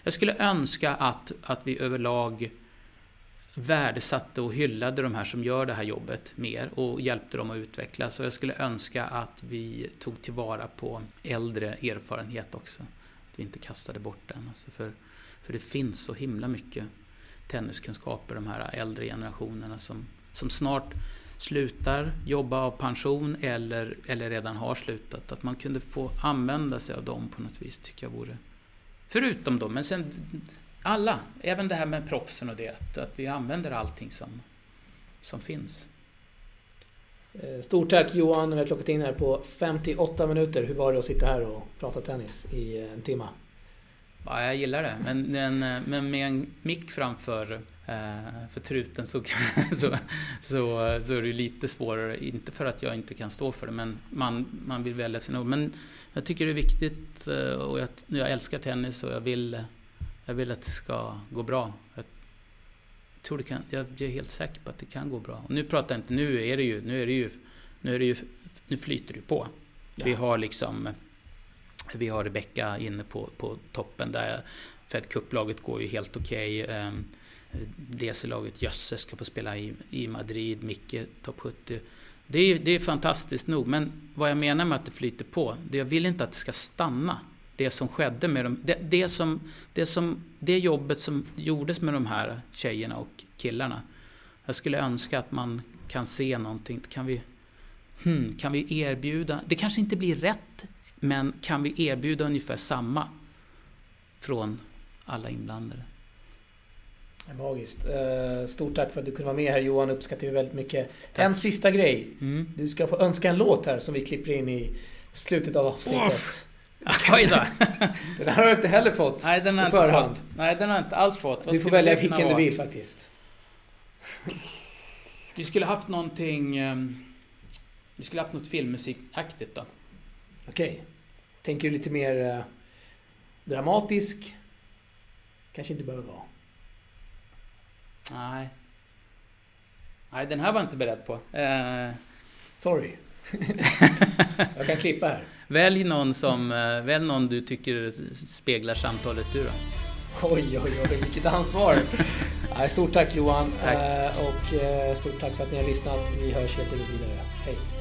B: jag skulle önska att, att vi överlag värdesatte och hyllade de här som gör det här jobbet mer och hjälpte dem att utvecklas. Och jag skulle önska att vi tog tillvara på äldre erfarenhet också. Att vi inte kastade bort den. Alltså för, för det finns så himla mycket tenniskunskaper, de här äldre generationerna som, som snart slutar jobba av pension eller, eller redan har slutat. Att man kunde få använda sig av dem på något vis tycker jag vore... Förutom dem, men sen alla, även det här med proffsen och det, att vi använder allting som, som finns.
A: Eh, stort tack Johan, vi har klockat in här på 58 minuter. Hur var det att sitta här och prata tennis i eh, en timme?
B: Ja, jag gillar det, men, men, men med en mick framför eh, för truten så, [LAUGHS] så, så, så är det lite svårare. Inte för att jag inte kan stå för det, men man, man vill välja sina ord. Men jag tycker det är viktigt eh, och jag, jag älskar tennis och jag vill jag vill att det ska gå bra. Jag tror det kan, jag är helt säker på att det kan gå bra. Och nu pratar jag inte, nu är det ju, nu är det ju, nu är det ju, nu flyter det på. Ja. Vi har liksom, vi har Rebecka inne på, på toppen där Fed Cup-laget går ju helt okej. Ehm, okay. DC-laget Jösses ska få spela i, i Madrid, Micke topp 70. Det är, det är fantastiskt nog, men vad jag menar med att det flyter på, det jag vill inte att det ska stanna det som skedde med dem. Det, det, som, det, som, det jobbet som gjordes med de här tjejerna och killarna. Jag skulle önska att man kan se någonting. Kan vi, hmm, kan vi erbjuda, det kanske inte blir rätt, men kan vi erbjuda ungefär samma från alla inblandade?
A: Magiskt. Eh, stort tack för att du kunde vara med här Johan, uppskattar vi väldigt mycket. Tack. En sista grej. Mm. Du ska få önska en låt här som vi klipper in i slutet av avsnittet. [LAUGHS]
B: Oj då. [LAUGHS]
A: den har du inte heller fått
B: Nej, den har på förhand. Fått. Nej, den har jag inte alls fått.
A: Vad du får välja vilken du vill faktiskt.
B: Vi skulle haft någonting... Um, vi skulle haft något filmmusikaktigt då.
A: Okej. Okay. Tänker du lite mer uh, dramatisk? Kanske inte behöver vara.
B: Nej. Nej, den här var jag inte beredd på. Uh,
A: Sorry. [LAUGHS] jag kan klippa här.
B: Välj någon, som, eh, välj någon du tycker speglar samtalet du då.
A: Oj, oj, oj, vilket ansvar! [LAUGHS] Stort tack Johan
B: tack.
A: och stort tack för att ni har lyssnat. Vi hörs helt vidare. Hej!